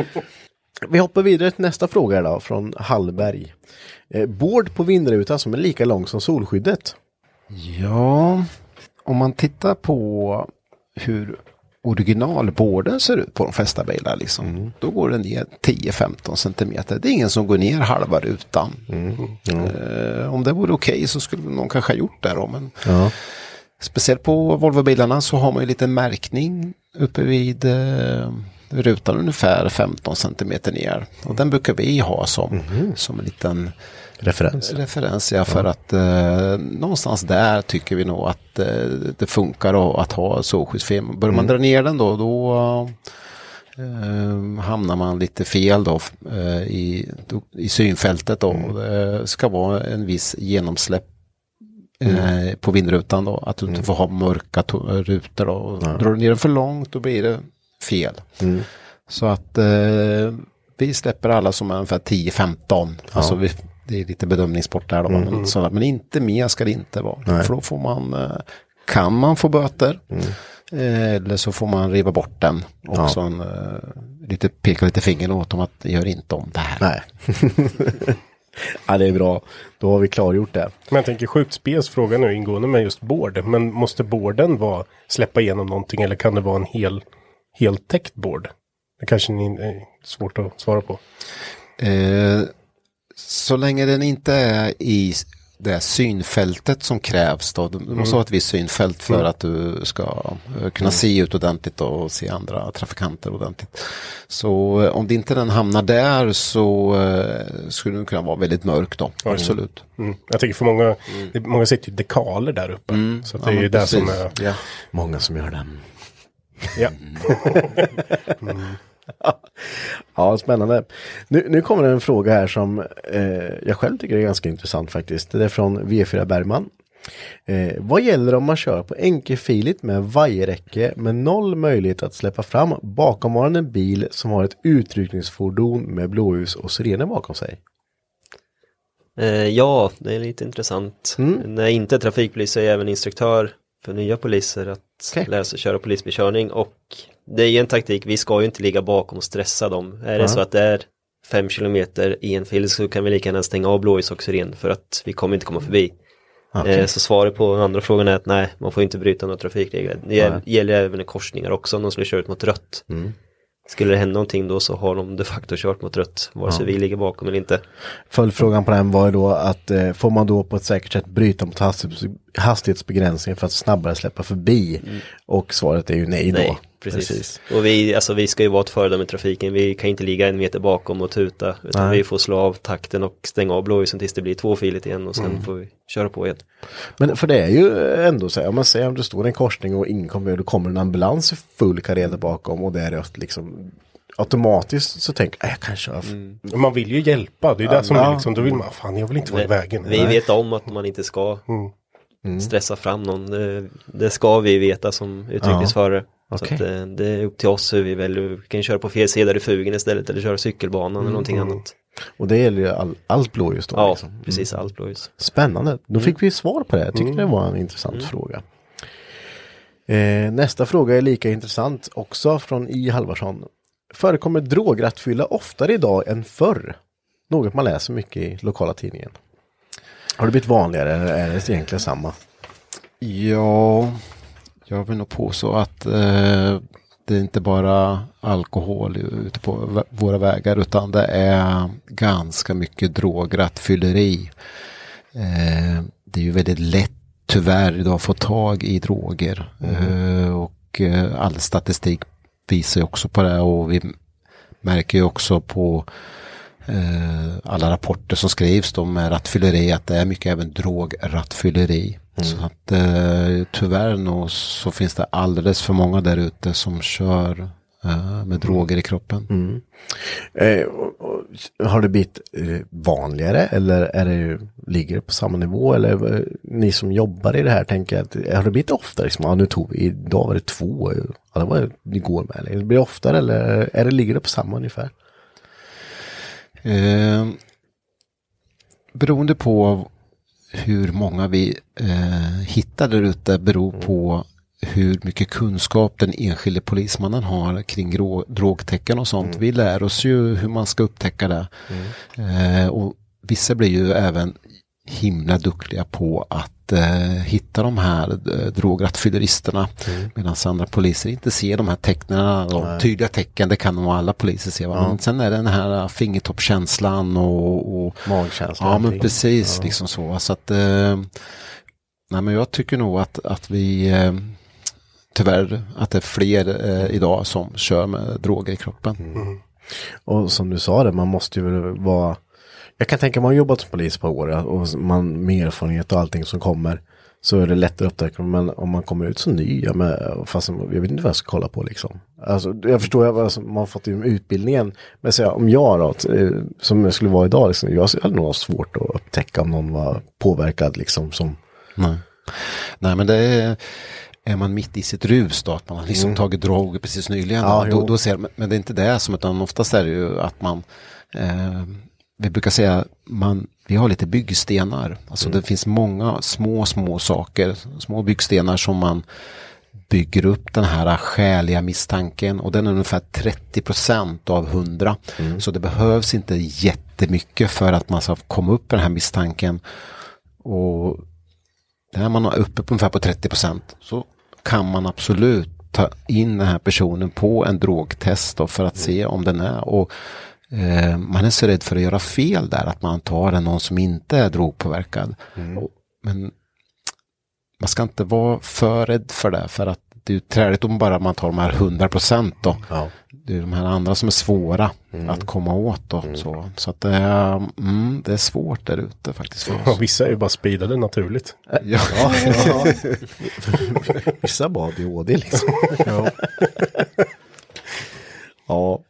B: Vi hoppar vidare till nästa fråga då från Hallberg. Eh, Bård på vindrutan som är lika lång som solskyddet.
D: Ja, om man tittar på hur originalborden ser ut på de flesta bilar. Liksom. Då går den ner 10-15 centimeter. Det är ingen som går ner halva rutan. Eh, om det vore okej så skulle någon kanske ha gjort det då. Men
B: Ja.
D: Speciellt på Volvo-bilarna så har man ju lite märkning uppe vid eh, rutan ungefär 15 centimeter ner. Och den brukar vi ha som, som en liten
B: Referens.
D: referens. Ja, för att eh, någonstans där tycker vi nog att eh, det funkar att, ha solskyddsfilm. Börjar man dra ner den då, då eh, hamnar man lite fel då, eh, i, i synfältet. Då. Och Det ska vara en viss genomsläpp eh, på vindrutan då. Att du inte får ha mörka to- rutor då. Och Drar du ner den för långt då blir det fel. Så att eh, vi släpper alla som är ungefär 10-15. Alltså vi, det är lite bedömningssport där då. Men, så, men inte mer ska det inte vara. För då får man, eh, kan man få böter. Eh, eller så får man riva bort den. Och
B: Ja.
D: så en, eh, lite, peka lite finger åt dem att gör inte om det här.
B: Nej. [laughs] ja, det är bra. Då har vi klargjort det.
C: Men jag tänker sjukt spes fråga nu ingående med just board. Men måste borden vara släppa igenom någonting eller kan det vara en hel, heltäckt board? Det kanske ni är svårt att svara på.
D: Eh, så länge den inte är i det synfältet som krävs då. Du måste ha ett visst synfält för att du ska eh, kunna se ut ordentligt och se andra trafikanter ordentligt. Så eh, om det inte den hamnar där så eh, skulle den kunna vara väldigt mörk då. Absolut.
C: Mm. Jag tänker för många, det, många sitter ju dekaler där uppe. Så att det är
D: Ja,
C: ju det som är,
D: Ja.
B: Många som gör det.
C: Ja. [laughs]
B: Ja, spännande. Nu, nu kommer det en fråga här som eh, jag själv tycker är ganska intressant faktiskt. Det är från V4 Bergman. Eh, vad gäller om man kör på enkelfiligt med vajerräcke med noll möjlighet att släppa fram bakomvarande bil som har ett utryckningsfordon med blåljus och sirener bakom sig?
E: Eh, ja, det är lite intressant. När jag inte är trafikpolis så är jag även instruktör för nya poliser att
B: Okej.
E: lära sig köra polisbekörning och det är ju en taktik, vi ska ju inte ligga bakom och stressa dem. Är det så att det är fem kilometer i en fil så kan vi lika gärna stänga av blåljus och siren för att vi kommer inte komma förbi. Eh, så svaret på andra frågan är att nej, man får inte bryta några trafikregler. Det gäll- gäller även i korsningar också om de skulle köra ut mot rött. Skulle det hända någonting då så har de de facto kört mot rött, vare sig vi ligger bakom eller inte.
B: Följdfrågan på den var ju då att eh, får man då på ett säkert sätt bryta mot hastighets, hastighetsbegränsningen för att snabbare släppa förbi? Och svaret är ju nej då.
E: Nej, precis. Och vi, alltså, vi ska ju vara ett föredöme i trafiken. Vi kan inte ligga en meter bakom och tuta. Utan
B: Nej.
E: vi får slå av takten och stänga av blåljusen tills det blir tvåfiligt igen och sen får vi köra på igen.
B: Men för det är ju ändå så här, om man säger om det står en korsning och ingen kommer och då kommer en ambulans i full kareta bakom och det är rött liksom. Automatiskt så tänker jag, "Äh, jag kan köra.
C: Men Man vill ju hjälpa, det är det som
B: Ja.
C: är liksom, då vill man, fan jag vill inte vara i vägen.
E: Vi vet om att man inte ska
B: Mm.
E: stressa fram någon. Det, det ska vi veta som utryckningsförare. Så att, eh, det är upp till oss hur vi väljer. Vi kan köra på fel sida i fugen istället eller köra cykelbanan eller någonting annat.
B: Och det gäller ju all, allt blåljus då.
E: Ja,
B: liksom.
E: precis allt blåljus.
B: Spännande. Då fick vi svar på det. Jag tycker det var en intressant fråga. Eh, nästa fråga är lika intressant också från I Halvarsson. Förekommer drograttfylla oftare idag än förr? Något man läser mycket i lokala tidningen. Har det blivit vanligare eller är det egentligen samma?
D: Ja, jag vill nog påstå att eh, det är inte bara alkohol ute på våra vägar utan det är ganska mycket drograttfylleri. Eh, det är ju väldigt lätt tyvärr idag att få tag i droger. Eh, och eh, all statistik visar ju också på det och vi märker ju också på eh, alla rapporter som skrivs då med rattfylleri att det är mycket även drograttfylleri. Så att eh, tyvärr nog så finns det alldeles för många där ute som kör eh, med droger i kroppen.
B: Eh, och, och, har det blivit eh, vanligare eller är det, ligger det på samma nivå? Eller eh, ni som jobbar i det här tänker att har det blivit oftare? Liksom, ja, nu tog vi, idag var det två, ja, det var igår med. Eller blir det oftare eller är det, ligger det på samma ungefär?
D: Eh, beroende på hur många vi eh, hittar där ute beror på hur mycket kunskap den enskilde polismannen har kring grå, drogtecken och sånt. Vi lär oss ju hur man ska upptäcka det. Eh, och vissa blir ju även himla duktiga på att att eh, hitta de här eh, drograttfylleristerna. Medan andra poliser inte ser de här tecknen. De tydliga tecken, det kan nog alla poliser se. Va? Men sen är det den här fingertoppkänslan och, och
B: Magkänslan.
D: Ja men precis, liksom så. så att, eh, nej, men jag tycker nog att, att vi eh, tyvärr att det är fler eh, idag som kör med droger i kroppen.
B: Och som du sa det, man måste ju vara... Jag kan tänka mig, man har jobbat som polis på år och man med erfarenhet och allting som kommer. Så är det lättare att upptäcka, men om man kommer ut så ny, ja, men, fast jag vet inte vad jag ska kolla på liksom. Alltså, jag förstår, jag, alltså, man har fått utbildningen. Men så, om jag då, eh, som jag skulle vara idag, liksom, jag hade nog haft svårt att upptäcka om någon var påverkad liksom som...
D: Nej. Nej men det är, är man mitt i sitt rus då, att man har liksom tagit droger precis nyligen.
B: Mm. Ja,
D: då, då ser, men- men det är inte det som, utan oftast är det ju att man, eh, vi brukar säga, man, vi har lite byggstenar. Alltså
B: Mm.
D: det finns många små, små saker, små byggstenar som man bygger upp den här skäliga misstanken och den är ungefär 30 procent av 100.
B: Mm.
D: Så det behövs inte jättemycket för att man ska komma upp med den här misstanken. Och när man är uppe på ungefär på 30 procent så kan man absolut ta in den här personen på en drogtest för att se om den är. Och eh, man är så rädd för att göra fel där att man tar en någon som inte är drogpåverkad. Och, men man ska inte vara för rädd för det för att det är ju träligt om bara man tar de här 100 procent då.
B: Ja.
D: Det är de här andra som är svåra att komma åt då. Så, så att det är, mm, det är svårt där ute faktiskt. För
C: Ja, vissa är ju bara speedade naturligt.
D: Ja. [laughs]
B: Ja. [laughs] Vissa bara ADHD liksom. ja. [laughs] ja.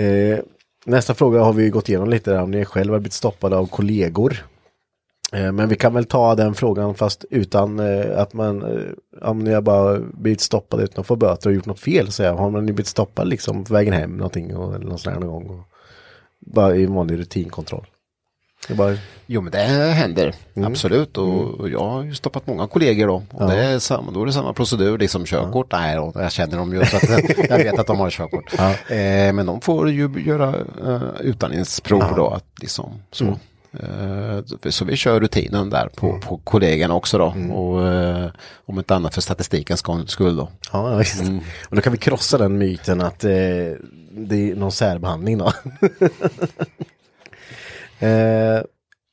B: Eh, nästa fråga har vi gått igenom lite där om ni själv har blivit stoppade av kollegor. Eh, men vi kan väl ta den frågan fast utan eh, att man, eh, om ni har bara blivit stoppade utan att få böter och gjort något fel. Så har man blivit stoppad liksom på vägen hem någonting eller något sånt här någon gång. Och, bara i en vanlig rutinkontroll. Bara,
D: Jo men det händer, absolut. Och, och jag har ju stoppat många kollegor då. Och det är samma, då är det samma procedur, liksom körkort. Nej, då, jag känner dem ju så att jag vet att de har körkort. Eh, men de får ju göra eh, utandningsprov då. Att liksom, så. Eh, så vi kör rutinen där på, på kollegorna också då. Och eh, om inte annat för statistikens skull- då.
B: Ja, ja, visst. Och då kan vi krossa den myten att eh, det är någon särbehandling då. [laughs] eh,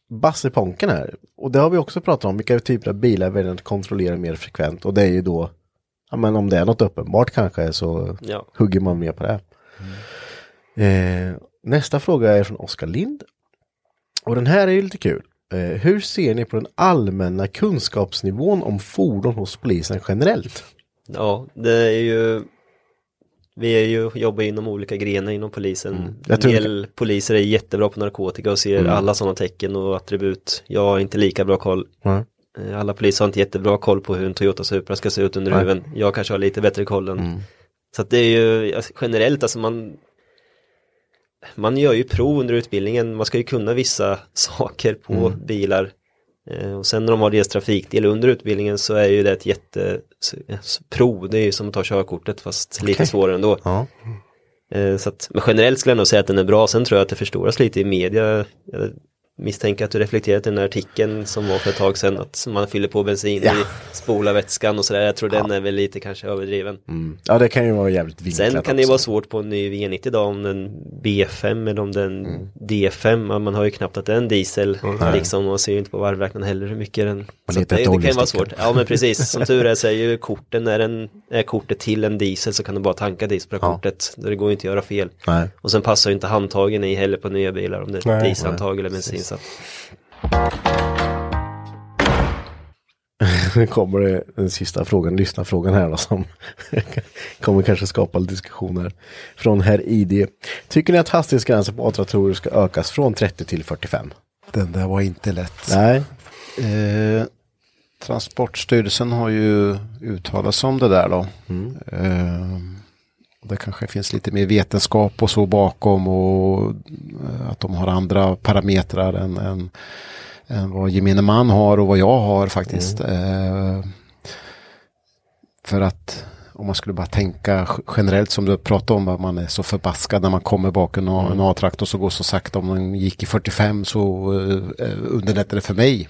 B: Basseponken här. Och det har vi också pratat om. Vilka typer av bilar väljer att kontrollera mer frekvent. Och det är ju då, ja men om det är något uppenbart kanske så
E: Ja.
B: hugger man mer på det. Eh, nästa fråga är från Oskar Lind. Och den här är ju lite kul. Eh, hur ser ni på den allmänna kunskapsnivån om fordon hos polisen generellt?
E: Ja, det är ju Vi är ju, jobbar inom olika grenar inom polisen.
B: Mm.
E: En del poliser är jättebra på narkotika och ser alla sådana tecken och attribut. Jag har inte lika bra koll. Eh, Alla poliser har inte jättebra koll på hur en Toyota Supra ska se ut under huven. Jag kanske har lite bättre koll än. Så att det är ju alltså, generellt, alltså man Man gör ju prov under utbildningen, man ska ju kunna vissa [laughs] saker på bilar. Eh, och sen när de har deras trafikdel under utbildningen så är ju det ett jätteprov, det är ju som att ta körkortet fast lite svårare ändå.
B: Ja.
E: Eh, Så att, men generellt skulle jag nog säga att den är bra, sen tror jag att det förstoras lite i media. Misstänker att du reflekterat i den här artikeln som var för ett tag sedan, att man fyller på bensin i spolarvätskan och sådär. Jag tror den är väl lite kanske överdriven.
B: Mm. ja, det kan ju vara jävligt vinklat
E: Sen kan det
B: också.
E: vara svårt på en ny V90 idag om den B5 eller om den
B: Mm.
E: D5, Ja, man har ju knappt att det är en diesel liksom, man ser ju inte på varvräknaren heller hur mycket den så det, det kan ju vara svårt. Ja men precis, [laughs] som tur är så är ju korten, när den är kortet till en diesel så kan du bara tanka diesel på det
B: Ja.
E: kortet, det går ju inte att göra fel.
B: Nej.
E: Och sen passar ju inte handtagen i heller på nya bilar om det är dieselhandtag eller bensin. Att, [laughs]
B: Nu kommer det den sista frågan, lyssnarfrågan här då, som [laughs] kommer kanske skapa diskussioner. Från herr ID. Tycker ni att hastighetsgränsen på A-traktorer ska ökas från 30 till 45?
D: Den där var inte lätt.
B: Nej.
D: Eh, Transportstyrelsen har ju uttalat sig om det där då. Eh, och det kanske finns lite mer vetenskap och så bakom och eh, att de har andra parametrar än, än, än vad gemene man har och vad jag har faktiskt. Eh, för att om man skulle bara tänka generellt som du pratade om, att man är så förbaskad när man kommer bakom en, en A-traktor så går så sakta. Om den gick i 45 så uh, underlättar det för mig.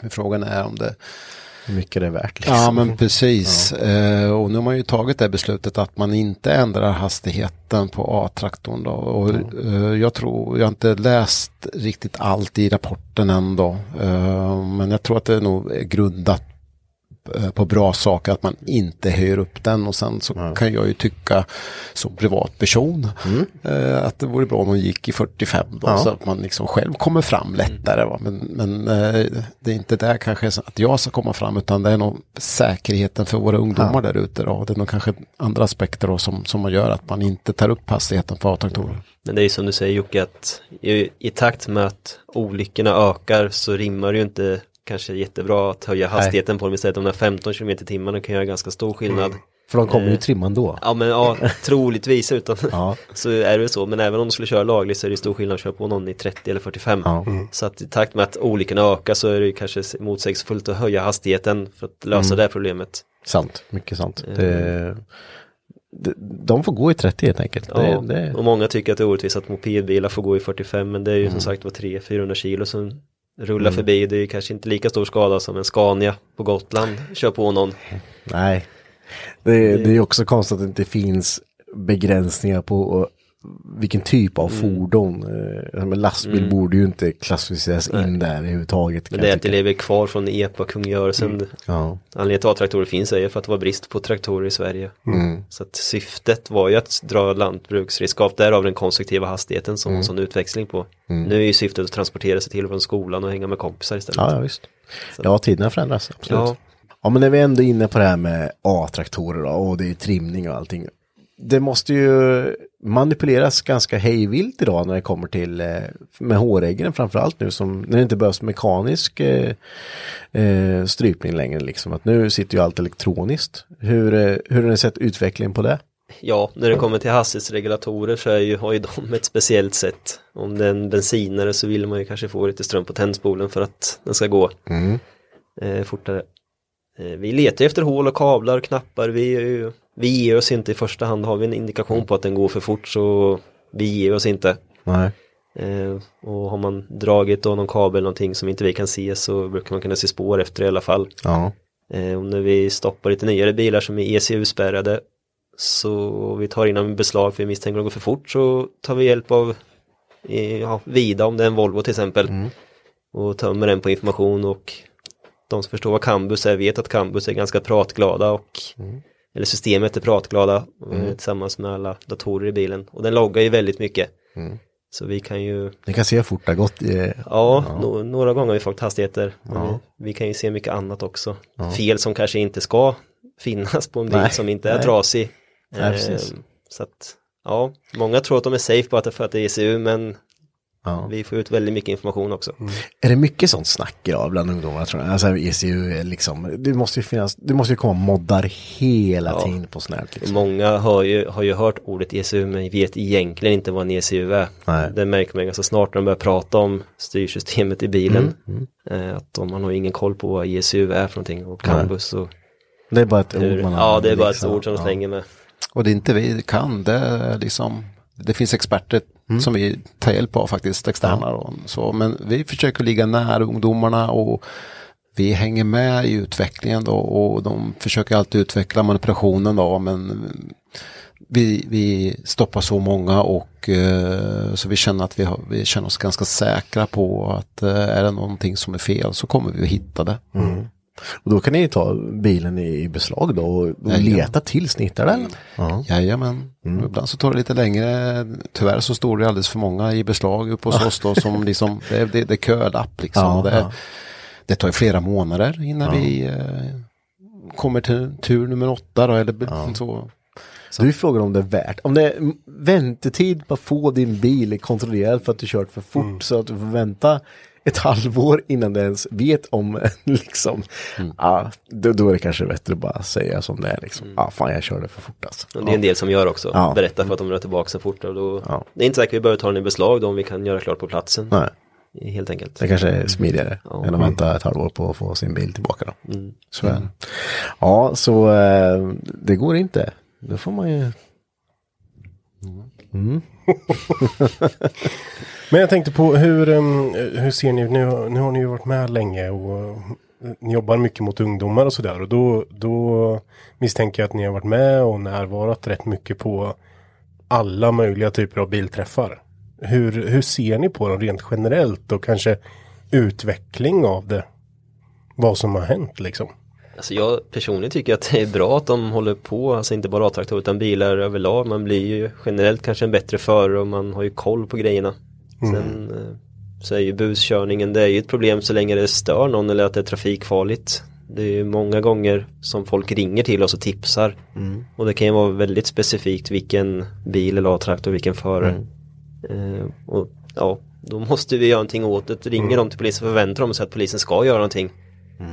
D: Men frågan är om det
B: Hur mycket det är värt. Liksom.
D: Ja men precis. Eh, och nu har man ju tagit det beslutet att man inte ändrar hastigheten på A-traktorn. Då. Och, eh, jag tror, jag har inte läst riktigt allt i rapporten ändå. Eh, men jag tror att det nog är grundat eh, på bra saker att man inte höjer upp den och sen så kan jag ju tycka som privatperson eh, att det vore bra om de gick i 45 då,
B: Ja.
D: så att man liksom själv kommer fram lättare. Va? Men, men eh, det är inte där kanske så att jag ska komma fram utan det är nog säkerheten för våra ungdomar där ute. Då. Det är nog kanske andra aspekter då som, som gör att man inte tar upp hastigheten för A-traktorer.
E: Men det är ju som du säger Jocke att i, i takt med att olyckorna ökar så rimmar det ju inte kanske jättebra att höja hastigheten på dem istället. De där 15 km i timmen kan göra ganska stor skillnad.
B: För de kommer ju
E: Eh,
B: trimma ändå.
E: Ja men ja, [laughs] troligtvis utan
B: Ja. [laughs]
E: så är det så. Men även om de skulle köra lagligt så är det stor skillnad att köra på någon i 30 eller 45.
B: Ja.
E: Så att i takt med att olyckorna ökar så är det kanske motsägelsefullt att höja hastigheten för att lösa det här problemet.
B: Sant, mycket sant. Det, det, de får gå i 30 helt enkelt.
E: Ja,
B: Det, det,
E: och många tycker att det är orättvist att mopedbilar får gå i 45 men det är ju som sagt var 300-400 kilo som rullar förbi. Det är ju kanske inte lika stor skada som en Scania på Gotland kör på någon.
B: nej. Det, det är också konstigt att det inte finns begränsningar på vilken typ
E: Mm.
B: av fordon. Eh, Men lastbil borde ju inte klassificeras in där överhuvudtaget.
E: Men det är att det lever kvar från EPA-kungörelsen.
B: Ja.
E: Anledningen till att A-traktorer finns är ju för att det var brist på traktorer i Sverige. Så att syftet var ju att dra lantbruksredskap, därav den konstruktiva hastigheten som en sån utväxling på. Nu är ju syftet att transportera sig till och från skolan och hänga med kompisar istället.
B: Ja, ja, visst. Ja, tiderna förändras, absolut.
E: Ja.
B: Ja. men när vi ändå är inne på det här med A-traktorer och det är trimning och allting. Det måste ju manipuleras ganska hejvilt idag när det kommer till eh, med håräggen framförallt nu som när det inte behövs mekanisk eh, eh, strypning längre liksom. Att nu sitter ju allt elektroniskt. Hur, eh, hur har ni sett utvecklingen på det?
E: Ja, när det kommer till hastighetsregulatorer så är ju, har ju de ett speciellt sätt. Om det är en bensinare så vill man ju kanske få lite ström på tändspolen för att den ska gå eh, fortare. Vi letar efter hål och kablar, knappar. Vi, är ju- vi ger oss inte i första hand. Har vi en indikation på att den går för fort så vi ger oss inte.
B: Nej.
E: Eh, och har man dragit då någon kabel någonting som inte vi kan se så brukar man kunna se spår efter i alla fall.
B: Ja.
E: Eh, och när vi stoppar lite nyare bilar som är ECU-spärrade så vi tar in en beslag för vi misstänker att det går för fort så tar vi hjälp av eh, ja, Vida om det är en Volvo till exempel och tömmer den på information och de som förstår vad Cambus är vet att Cambus är ganska pratglada och eller systemet är pratglada eh, tillsammans med alla datorer i bilen och den loggar ju väldigt mycket. Så vi kan ju
B: Ni kan se fort det gått. eh,
E: Ja, no- några gånger har vi fått hastigheter. Men vi, vi kan ju se mycket annat också. Fel som kanske inte ska finnas på en bil
B: Nej,
E: som inte är
B: nej.
E: trasig.
B: Nej.
E: Ehm, så att, ja, många tror att de är safe bara för att det är ECU, men
B: Ja.
E: vi får ut väldigt mycket information också.
B: Är det mycket sånt snack idag bland ungdomar tror jag? Alltså ECU är liksom, det måste ju finnas, det måste ju komma moddar hela
E: Ja.
B: tiden på.
E: Och
B: Liksom.
E: Många har ju, har ju hört ordet ECU men vet egentligen inte vad en ECU är.
B: Nej.
E: Det märker man ganska snart när de börjar prata om styrsystemet i bilen.
B: Mm,
E: Eh, att de, man har ingen koll på vad ECU är för någonting och Cambus och
B: Det är bara ett
E: hur,
B: ord man
E: Ja, det är bara ett
B: liksom.
E: ord som de slänger med.
D: Och det är inte vi kan, det är liksom det finns experter som vi tar hjälp av faktiskt, externa. Och så. Men vi försöker ligga nära ungdomarna och vi hänger med i utvecklingen då och de försöker alltid utveckla manipulationen då men vi, vi stoppar så många och eh, så vi känner att vi, har, vi känner oss ganska säkra på att eh, är det någonting som är fel så kommer vi att hitta det.
B: Och då kan ni ta bilen i, beslag då och, och leta ni hittar den. Ja.
D: Jajamän. Ibland så tar det lite längre. Tyvärr så står det alldeles för många i beslag uppe hos oss då som [laughs] liksom, det, är- det, det är kölapp liksom.
B: Ja,
D: det,
B: ja.
D: det tar ju flera månader innan vi eh, kommer till tur nummer åtta då, eller så.
B: Du frågar om det är värt, om det är väntetid på att få din bil kontrollerad för att du kört för fort
E: Mm.
B: så att du får vänta ett halvår innan du ens vet om [laughs] liksom,
E: Mm.
B: ja, då, då är det kanske bättre att bara säga som det är liksom, ja fan jag körde för fort alltså.
E: Det är en del som gör också,
B: Ja.
E: berättar för att de drar tillbaka sig fort. Och då,
B: Ja.
E: Det är inte säkert vi behöver ta den i beslag då om vi kan göra klart på platsen.
B: Nej,
E: Helt enkelt.
B: det kanske är smidigare
E: Ja.
B: än att vänta ett halvår på att få sin bil tillbaka då.
E: Mm.
B: Så det. Ja, så eh, det går inte. Då får man ju Mm. [laughs]
C: Men jag tänkte på hur, hur ser ni, nu, nu har ni ju varit med länge och eh, ni jobbar mycket mot ungdomar och sådär. Och då, då misstänker jag att ni har varit med och närvarat rätt mycket på alla möjliga typer av bilträffar. Hur, hur ser ni på dem rent generellt och kanske utveckling av det? Vad som har hänt liksom.
E: Alltså jag personligen tycker att det är bra att de håller på, alltså inte bara A-traktorer utan bilar överlag. Man blir ju generellt kanske en bättre förare och man har ju koll på grejerna. Sen eh, så är ju buskörningen, det är ju ett problem så länge det stör någon eller att det är trafikfarligt. Det är ju många gånger som folk ringer till oss och tipsar. Och det kan ju vara väldigt specifikt vilken bil eller A-traktor, vilken förare. Eh, och ja, då måste vi göra någonting åt det. Ringer de till polisen förväntar de sig att polisen ska göra någonting. Eh,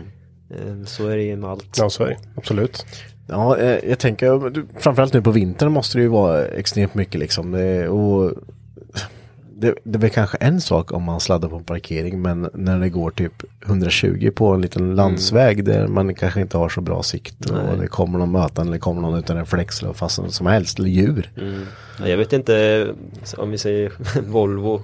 E: så är det ju med allt.
C: Ja, så är det. Absolut.
B: Ja, eh, jag tänker framförallt nu på vintern måste det ju vara extremt mycket liksom. Det, och det, det är väl kanske en sak om man sladdar på en parkering men när det går typ 120 på en liten landsväg där man kanske inte har så bra sikt och det kommer någon mötande eller kommer någon utan en flex eller fasen som helst eller djur.
E: Ja, jag vet inte om vi säger [laughs] Volvo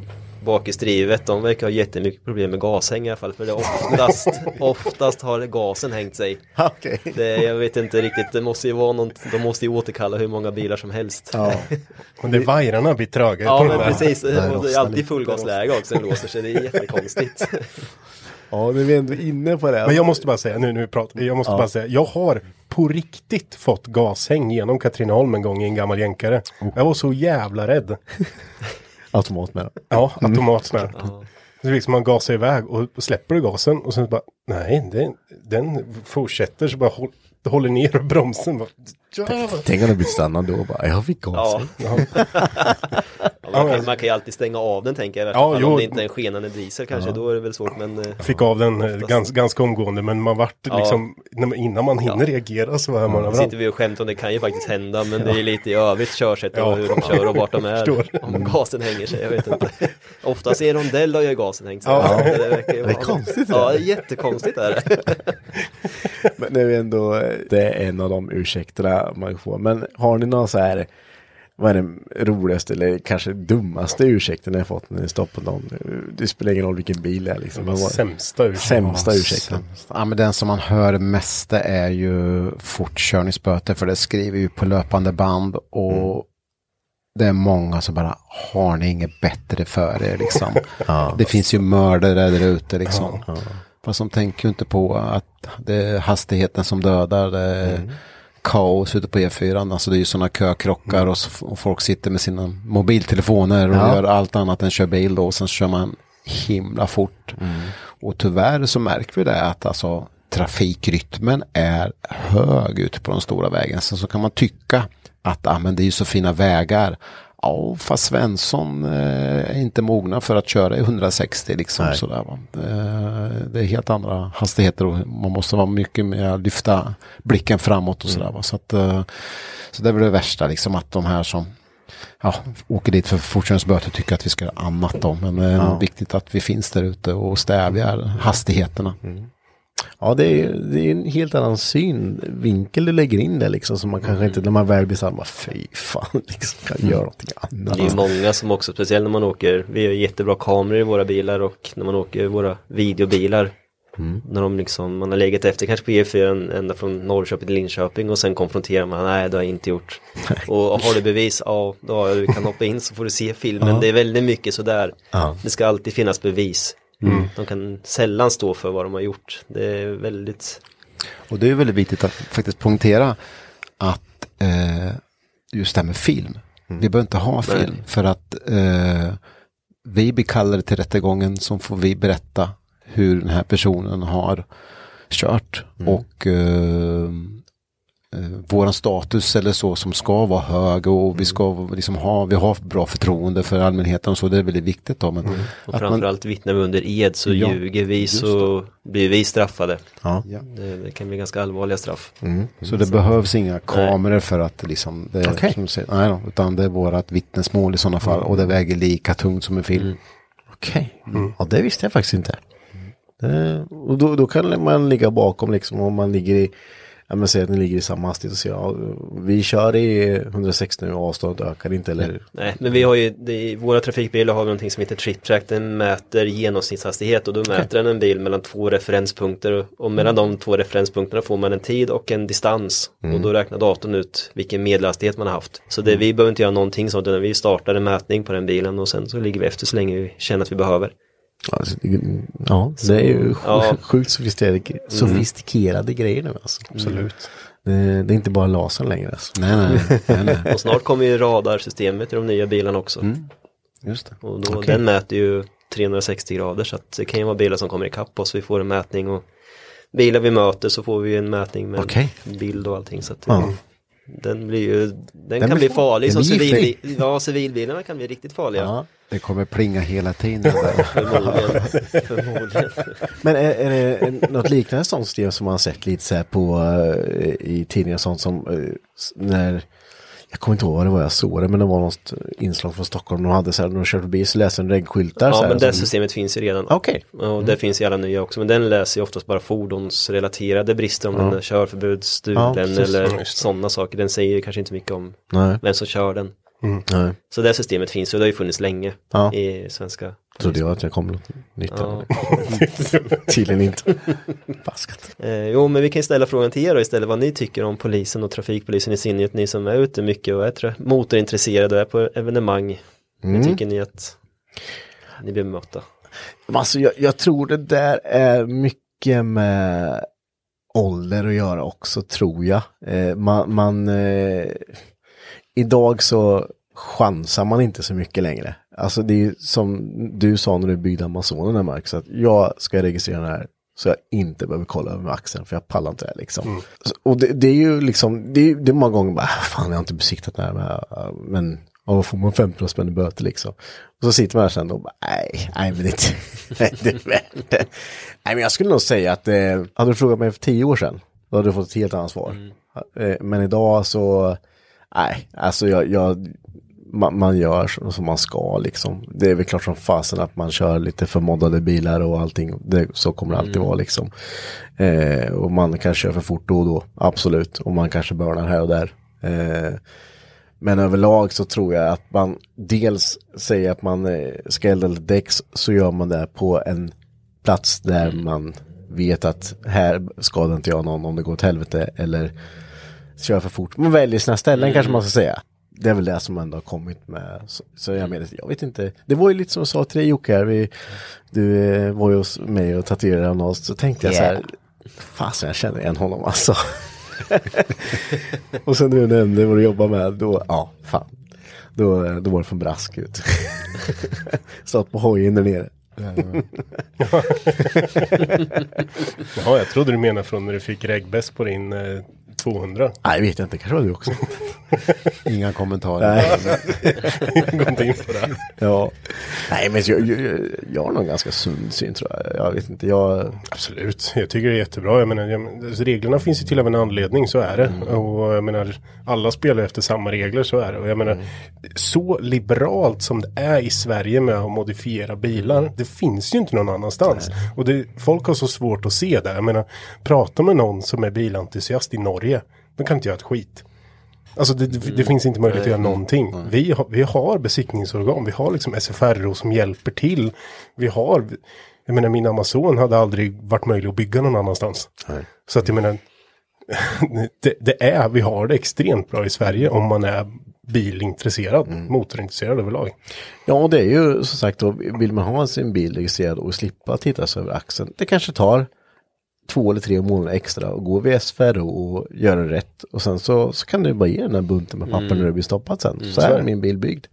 E: bakisdrivet, de verkar ha jättemycket problem med gashäng i alla fall för det är oftast, [laughs] oftast har gasen hängt sig.
B: Okej.
E: Det, jag vet inte riktigt, det måste ju vara något, de måste ju återkalla hur många bilar som helst.
B: Ja. [laughs]
C: Och det vajrarna blir tröga
E: Ja
C: på
E: men precis, och det är alltid fullgasläge också, den låser sig, det är jättekonstigt. [laughs]
B: ja, nu är vi ändå inne på det.
C: Men jag måste bara säga, nu, nu pratar jag måste bara säga, jag har på riktigt fått gashäng genom Katrineholm en gång i en gammal jänkare. Jag var så jävla rädd.
B: Automat med.
C: Ja, automat med. Så liksom man gasar iväg och släpper du gasen och sen bara, nej, den, den fortsätter så bara håll, håller ner bromsen. Bara, ja.
B: Tänk om det blir stannad då bara, jag fick gas.
E: Ja. Ja, man, kan, man kan ju alltid stänga av den tänker jag,
C: Ja, jo.
E: om det inte är en skenande diesel kanske, då är det väl svårt men eh,
C: Fick av den eh, gans, ganska omgående men man vart
E: Ja.
C: liksom, innan man hinner reagera så är man överallt.
E: sitter vi och skämtar om det kan ju faktiskt hända men det är lite i övrigt körsätt och
C: Ja.
E: hur de kör och vart de är.
C: Förstår.
E: Om gasen hänger sig, jag vet inte. Oftast i rondell har ju gasen hängt sig.
C: Ja.
E: Det, verkar ju
B: Det är
E: vara-
B: konstigt,
E: Ja,
B: det.
E: är jättekonstigt är det.
B: Men det är ändå, det är en av de ursäkterna man får. Men har ni någon så här, vad är den roligaste eller kanske dummaste ursäkten ni har fått när ni stoppar någon? Det spelar ingen roll vilken bil det är liksom.
C: Det sämsta ursäkten.
B: Sämsta ursäkten.
D: Ja, men den som man hör mest är ju fortkörningsböter för det skriver ju på löpande band och det är många som bara har ni inget bättre för er liksom. [laughs] Det finns ju mördare där ute liksom. Fast de tänker ju inte på att det är hastigheten som dödar. Det är kaos ute på E4. Alltså det är ju sådana kökrockar och, så, och folk sitter med sina mobiltelefoner och
B: Ja.
D: gör allt annat än kör bil då. Och sen kör man himla fort. Och tyvärr så märker vi det att alltså trafikrytmen är hög ute på de stora vägarna. Sen så kan man tycka att ah, men det är ju så fina vägar. Ja, fast Svensson eh, är inte mogna för att köra i 160 liksom.
B: Nej.
D: Sådär, va? Eh, det är helt andra hastigheter och man måste vara mycket mer lyfta blicken framåt och sådär. Va? Så, att, eh, så det är väl det värsta liksom att de här som ja, åker dit för fortkörningsböter tycker att vi ska göra annat då. Men det är nog viktigt att vi finns där ute och stävjar hastigheterna.
B: Ja, det är, det är en helt annan synvinkel du lägger in där liksom. Som man kanske inte, när man väl blir såhär, fy fan, [laughs] liksom, kan göra någonting annat.
E: Det är många som också, speciellt när man åker, vi har jättebra kameror i våra bilar och när man åker våra videobilar. När de liksom, man har legat efter kanske på E4 ända från Norrköping till Linköping och sen konfronterar man, nej det har jag inte gjort. [laughs] Och har du bevis, ja då har jag, du kan hoppa in så får du se filmen. Det är väldigt mycket sådär.
B: Ja.
E: Det ska alltid finnas bevis. De kan sällan stå för vad de har gjort. Det är väldigt,
D: Och det är väldigt viktigt att faktiskt poängtera att eh, just det här med film. Vi behöver inte ha film för att eh, vi blir kallade till rättegången som får vi berätta hur den här personen har kört. Och eh, eh, våran status eller så som ska vara hög och vi ska liksom ha, vi har bra förtroende för allmänheten och så, det är väldigt viktigt då. Men
E: och
D: att man,
E: framförallt vittnar vi under ed så
D: Ja,
E: ljuger vi så blir vi straffade.
B: Ja.
E: Det, det kan bli ganska allvarliga straff.
D: Så det behövs inga kameror för att liksom, det,
B: Okej.
D: som säger, nej då, utan det är vårat vittnesmål i sådana fall och det väger lika tungt som en film.
B: Okej, ja det visste jag faktiskt inte. Det, och då, då kan man ligga bakom liksom om man ligger i ja men säg att ni ligger i samma hastighet och säger ja, vi kör i 160 nu och avståndet ökar inte eller
E: Nej, men vi har ju, i våra trafikbilar har vi någonting som heter TripTrack, den mäter genomsnittshastighet och då mäter den en bil mellan två referenspunkter och, mellan de två referenspunkterna får man en tid och en distans. Och då räknar datorn ut vilken medelhastighet man har haft. Så det, vi behöver inte göra någonting sånt utan vi startar en mätning på den bilen och sen så ligger vi efter så länge vi känner att vi behöver.
B: Ja, det- ja det är ju sj-
E: Ja.
B: sjukt sofistikerade, sofistikerade grejer nu alltså.
C: Absolut.
B: Det, det är inte bara lasern längre alltså.
D: Nej, nej, [laughs] nej, nej.
E: Och snart kommer ju radarsystemet i de nya bilarna också.
B: Just det.
E: Och då,
B: Okej.
E: den mäter ju 360 grader så att det kan ju vara bilar som kommer ikapp oss, vi får en mätning och bilar vi möter så får vi en mätning med
B: Okej.
E: bild och allting. Så att
B: Ja.
E: Den blir ju, den,
B: Den
E: kan bli
B: fa-
E: farlig som civilbil. Ja, civilbilarna kan bli riktigt farliga.
B: Ja.
D: Det kommer plinga hela tiden.
E: Förmodligen. Förmodligen. [laughs]
B: Men är, är det en- något liknande sånt som man sett lite så här på eh, i tidningar sånt som eh, när jag kommer inte ihåg vad det var jag såg det men det var något inslag från Stockholm de hade så här när de körde förbi så läste en reggskyltar
E: Ja,
B: här,
E: men det
B: som-
E: systemet finns ju redan.
B: Okej.
E: Och det finns i alla nya också, men den läser ju oftast bara fordonsrelaterade brister om den är körförbud,
B: Ja,
E: eller
C: Ja,
E: sådana saker. Den säger ju kanske inte mycket om
B: Nej,
E: vem som kör den.
B: Nej.
E: Så det systemet finns ju, det har ju funnits länge
B: Ja.
E: i svenska.
B: Trodde jag att jag kom nytt.
E: Ja.
B: Tydligen inte. Faskat.
E: Eh, jo, men vi kan ju ställa frågan till er då istället vad ni tycker om polisen och trafikpolisen i synnerhet, ni som är ute mycket och är motorintresserade och är på evenemang. Hur tycker ni att ni blir bemötta?
B: Alltså, jag, jag tror det där är mycket med ålder att göra också, tror jag. Eh, man, man eh, idag så chansar man inte så mycket längre. Alltså det är ju som du sa när du byggde Amazonen Marcus, att jag ska registrera den här så jag inte behöver kolla över axeln för jag pallar inte det liksom. Så- Och det, det är ju liksom, det är, det är många gånger bara, "Ah, fan jag har inte besiktat det här, men, men ja, vad får man 15 spänn i böter liksom. Och så sitter man där sen och bara, nej, nej men det är inte, [laughs] nej, det är värt det. Nej men jag skulle nog säga att, eh, hade du frågat mig för tio år sedan, då hade du fått ett helt annat svar. Eh, men idag så, nej, alltså jag, jag man, man gör som man ska liksom. Det är väl klart som fasen att man kör lite förmoddade bilar och allting. Det, så kommer det alltid vara liksom. Eh, och man kanske kör för fort då och då, absolut. Och man kanske börnar här och där. Eh, men överlag så tror jag att man dels säger att man eh, ska elda lite däck så gör man det på en plats där man vet att här skadar inte jag någon om det går åt helvete eller kör för fort. Man väljer sina ställen kanske man ska säga. Det är väl det som ändå har kommit med. Så, så jag menar, jag vet inte. Det var ju lite som jag sa till dig Jocke här. Vi, du eh, var ju hos mig och tatuerade honom. Så tänkte jag så här. Fasen jag känner igen honom alltså. [laughs] och sen när du nämnde vad du jobbar med. Då, ja fan. Då, då var det från Brask ut. [laughs] Stått på hojen där nere.
C: Jaha, [laughs] jag trodde du menade från när du fick regbäst på din eh, 200.
B: Nej, vet jag inte. Kanske var du också. [laughs]
D: Inga kommentarer. [laughs]
C: Gå inte in på det.
B: ja. Nej, men jag, jag, jag har nog ganska sund syn tror jag. Jag vet inte. Jag,
C: Absolut, jag tycker det är jättebra. Jag menar, jag, alltså, reglerna finns ju till av en anledning, så är det. Och jag menar, alla spelar efter samma regler, så är det. Och jag menar, så liberalt som det är i Sverige med att modifiera bilar, det finns ju inte någon annanstans. Och det, folk har så svårt att se det. Jag menar, prata med någon som är bilentusiast i Norge, de kan inte göra ett skit. Alltså det, det, det finns inte möjlighet att göra någonting. Vi har, vi har besiktningsorgan, vi har liksom SFRO som hjälper till. Vi har, jag menar min Amazon hade aldrig varit möjlig att bygga någon annanstans. Så att jag menar, [laughs] det, det är, vi har det extremt bra i Sverige om man är bilintresserad, motorintresserad överlag.
B: Ja, och det är ju som sagt då, vill man ha sin bil registrerad och slippa titta sig över axeln. Det kanske tar två eller tre månader extra och gå via SFRO och göra rätt. Och sen så, så kan du bara ge den där bunten med papper när det blir stoppat sen. Så här är min bil byggd.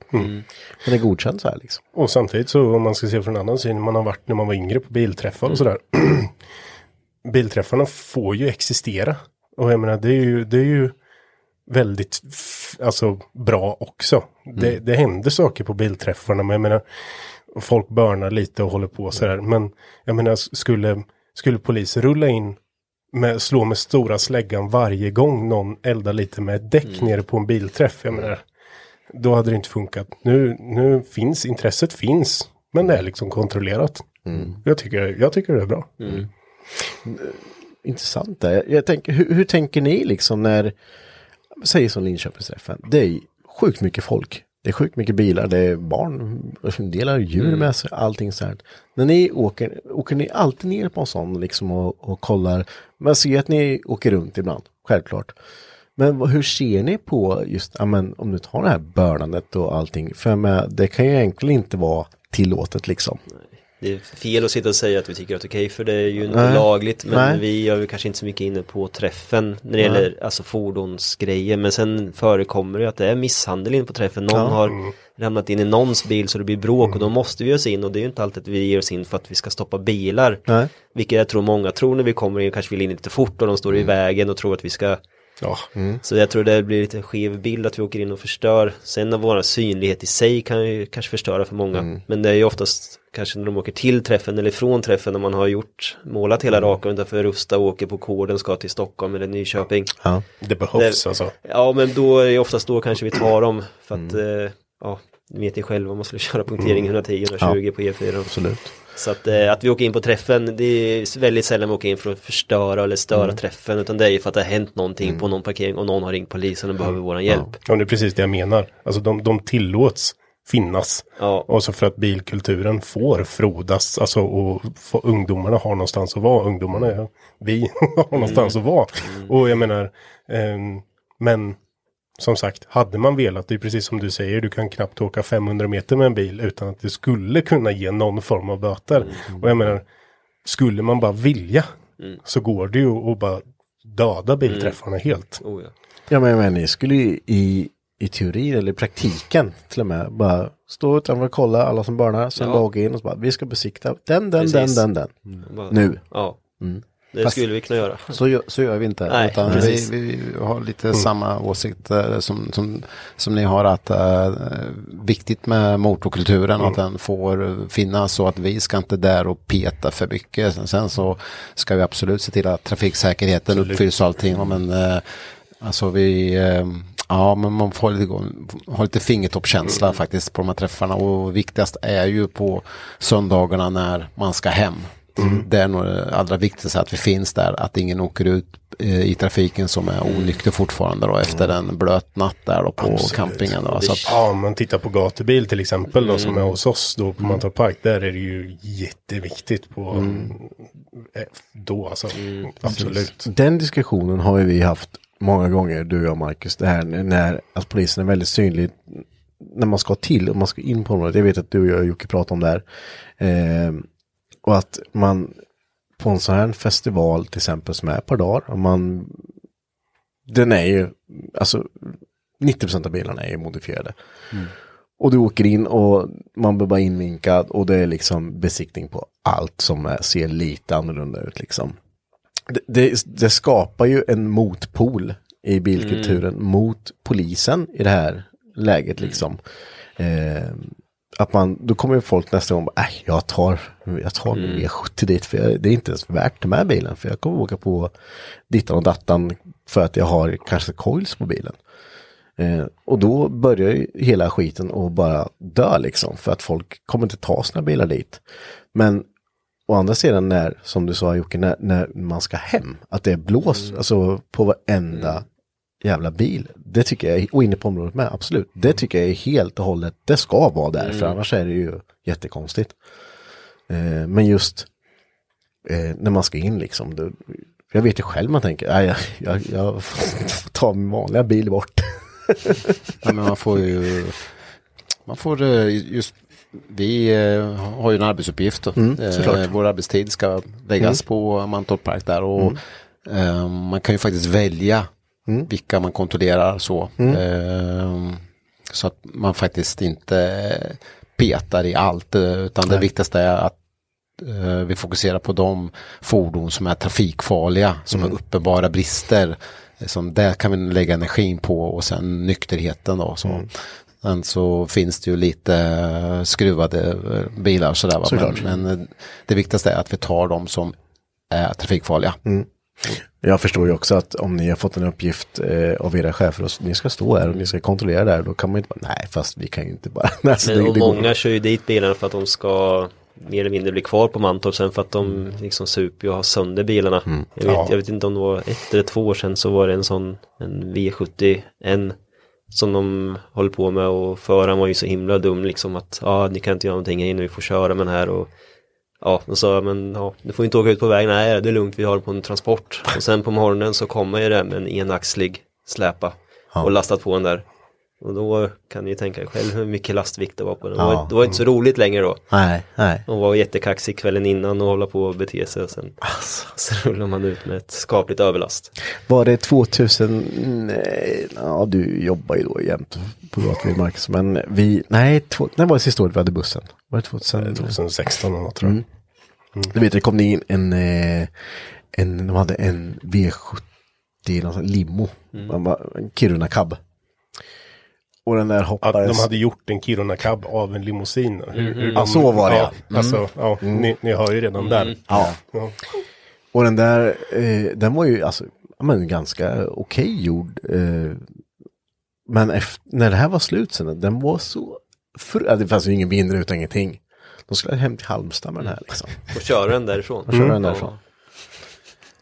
B: Den är godkänd så här liksom.
C: Och samtidigt så om man ska se från en annan syn, man har varit när man var yngre på bilträffar och sådär. [clears throat] Bilträffarna får ju existera. Och jag menar det är ju, det är ju väldigt alltså, bra också. Det, det händer saker på bilträffarna, men jag menar folk börnar lite och håller på sådär. Men jag menar skulle, skulle polisen rulla in med, slå med stora släggan varje gång någon eldar lite med ett däck nere på en bilträff. Jag menar, då hade det inte funkat. Nu, nu finns, intresset finns, men det är liksom kontrollerat. Jag, tycker, jag tycker det är bra.
B: intressant där. Jag tänker, hur, hur tänker ni liksom när, säg som Linköpingsträffen, det är sjukt mycket folk. Det är sjukt mycket bilar, det är barn, en del har djur med sig, allting så här. När ni åker, åker ni alltid ner på en sån liksom och, och kollar? Man ser att ni åker runt ibland, självklart. Men hur ser ni på just, ja, men, om du tar det här bördandet och allting? För menar, det kan ju egentligen inte vara tillåtet liksom.
E: Det är fel att sitta och säga att vi tycker att det är okej för det är ju inte
B: Nej.
E: lagligt men
B: Nej.
E: vi är ju kanske inte så mycket inne på träffen när det gäller alltså fordonsgrejer men sen förekommer det att det är misshandel in på träffen. Någon
B: Ja.
E: har ramlat in i någons bil så det blir bråk och då måste vi ge oss in och det är ju inte alltid att vi ger oss in för att vi ska stoppa bilar.
B: Nej.
E: Vilket jag tror många tror när vi kommer in kanske vill in lite fort och de står i vägen och tror att vi ska
C: Ja,
E: så jag tror det blir lite en skev bild att vi åker in och förstör. Sen av vår synlighet i sig kan ju kanske förstöra för många. Men det är ju oftast kanske när de åker till träffen eller från träffen när man har gjort, målat hela raka utanför Rusta och åker på koden ska till Stockholm eller Nyköping.
B: Ja.
C: det behövs
E: Det-
C: alltså.
E: Ja men då är det oftast då kanske vi tar dem för att eh, ja, ni vet ni själva om man skulle köra punktering 110 120 på E4.
B: Absolut.
E: Så att, eh, att vi åker in på träffen, det är väldigt sällan vi åker in för att förstöra eller störa träffen utan det är ju för att det har hänt någonting på någon parkering och någon har ringt polisen och behöver våran hjälp.
C: Och det är precis det jag menar. Alltså de, de tillåts finnas.
E: Ja.
C: Och så för att bilkulturen får frodas, alltså och få, ungdomarna har någonstans att vara. Ungdomarna, är, vi [laughs] har någonstans att vara. Och jag menar, ehm, men som sagt, hade man velat, det är precis som du säger, du kan knappt åka 500 meter med en bil utan att det skulle kunna ge någon form av böter. Och jag menar, skulle man bara vilja så går det ju att bara döda bilträffarna helt.
E: Oh, ja.
B: Ja men, men ni skulle ju i, i teorin eller i praktiken till och med bara stå utanför och kolla alla som börnar, sen
E: Ja.
B: åka in och så bara vi ska besikta den, den,
E: Precis.
B: den, den, den.
E: Bara-
B: Nu.
E: Ja,
B: Mm.
E: det
D: Fast-
E: skulle vi kunna göra. [laughs]
D: Så gör, så gör vi inte.
E: Nej,
D: utan vi, vi har lite samma åsikt eh, som, som, som ni har att uh, viktigt med motorkulturen att den får finnas och att vi ska inte där och peta för mycket. Sen, sen så ska vi absolut se till att trafiksäkerheten uppfylls och allting. Men uh, alltså vi eh, Ja, men man får lite, ha lite fingertoppkänsla faktiskt på de här träffarna och viktigast är ju på söndagarna när man ska hem. Det är nog det allra viktigaste att vi finns där, att ingen åker ut eh, i trafiken som är onykter fortfarande då efter en blöt natt där då på campingen. Då. Så att,
C: Ja, om man tittar på gatubil till exempel då, som är hos oss då på Mantorp Park, där är det ju jätteviktigt på eh, då alltså. Absolut.
B: Den diskussionen har ju vi haft många gånger, du och jag Marcus, det här när att polisen är väldigt synlig när man ska till och man ska in på området. Jag vet att du och jag Jocke pratar om det här. Eh, och att man på en sån här festival till exempel som är ett par dagar, och man den är ju, alltså 90% av bilarna är ju modifierade. Och du åker in och man blir bara invinkad och det är liksom besiktning på allt som är, ser lite annorlunda ut liksom. Det, det, det skapar ju en motpol i bilkulturen mot polisen i det här läget liksom. Eh, att man, då kommer ju folk nästa gång, äh, jag tar, jag tar min V70 dit för jag, det är inte ens värt den här bilen för jag kommer åka på dittan och dattan för att jag har kanske coils på bilen. Eh, och då börjar ju hela skiten att bara dö liksom för att folk kommer inte ta sina bilar dit. Men å andra sidan när, som du sa Jocke, när, när man ska hem, att det är blås, alltså på varenda jävla bil. Det tycker jag, och inne på området med, absolut. Det tycker jag är helt och hållet, det ska vara där, för annars är det ju jättekonstigt. Eh, men just eh, när man ska in liksom, då, jag vet ju själv man tänker, nej, jag, jag, jag får ta min vanliga bil bort.
D: Ja, men man får ju, man får eh, just, vi eh, har ju en arbetsuppgift. då. Eh. Vår arbetstid ska läggas på Mantorp Park där och eh, man kan ju faktiskt välja vilka man kontrollerar så. Eh, så att man faktiskt inte petar i allt utan det viktigaste är att vi fokuserar på de fordon som är trafikfarliga, som har uppenbara brister. Som där kan vi lägga energin på och sen nykterheten då. Så. Sen så finns det ju lite skruvade bilar sådär. va. Men,
B: Såklart.
D: men eh, det viktigaste är att vi tar de som är trafikfarliga.
B: Jag förstår ju också att om ni har fått en uppgift eh, av era chefer och ni ska stå här och ni ska kontrollera det här, då kan man ju inte bara, nej fast vi kan ju inte bara. [laughs]
E: Men,
B: det-
E: och
B: det går-
E: många kör ju dit bilarna för att de ska mer eller mindre blir kvar på Mantorp sen för att de liksom super och har sönder bilarna. Jag, vet,
C: Ja.
E: jag vet inte om det var ett eller två år sedan så var det en sån en V70 en som de håller på med och föraren var ju så himla dum liksom att ja ni kan inte göra någonting inne vi får köra med den här och Ja, då sa men ja, du får inte åka ut på vägen, nej det är lugnt vi har den på en transport. Och sen på morgonen så kommer ju det med en enaxlig släpa och lastat på den där. Och då kan ni ju tänka er själv hur mycket lastvikt det var på den. Det var,
B: Ja.
E: det var inte så roligt längre då.
B: Nej, nej.
E: De var jättekaxig kvällen innan och hålla på och bete sig och sen
B: Alltså. [laughs]
E: så rullar man ut med ett skapligt överlast.
B: Var det 2000, nej, ja du jobbar ju då jämt på Gatvill Marcus, men vi, nej, två, när var det sista året vi hade bussen? Var det 2000?
C: 2016 eller något tror jag.
B: Du vet, det kom in en, eh, en, de hade en V70, någon sån limo, en Kiruna cab. Och den där
C: Att
B: hoppades.
C: de hade gjort en Kiruna Cab av en limousin. Hur, hur de,
B: Ja, så var det,
C: Ja,
B: ja.
C: alltså, ja, ni, ni hör ju redan där.
B: Ja.
C: Ja.
B: Och den där, eh, den var ju alltså, men ganska okej gjord. Eh, men efter, när det här var slut sen, den var så, för, det fanns ju ingen vindruta ingenting. De skulle hem till Halmstad med den här liksom.
E: Och köra den därifrån.
B: Och köra den därifrån.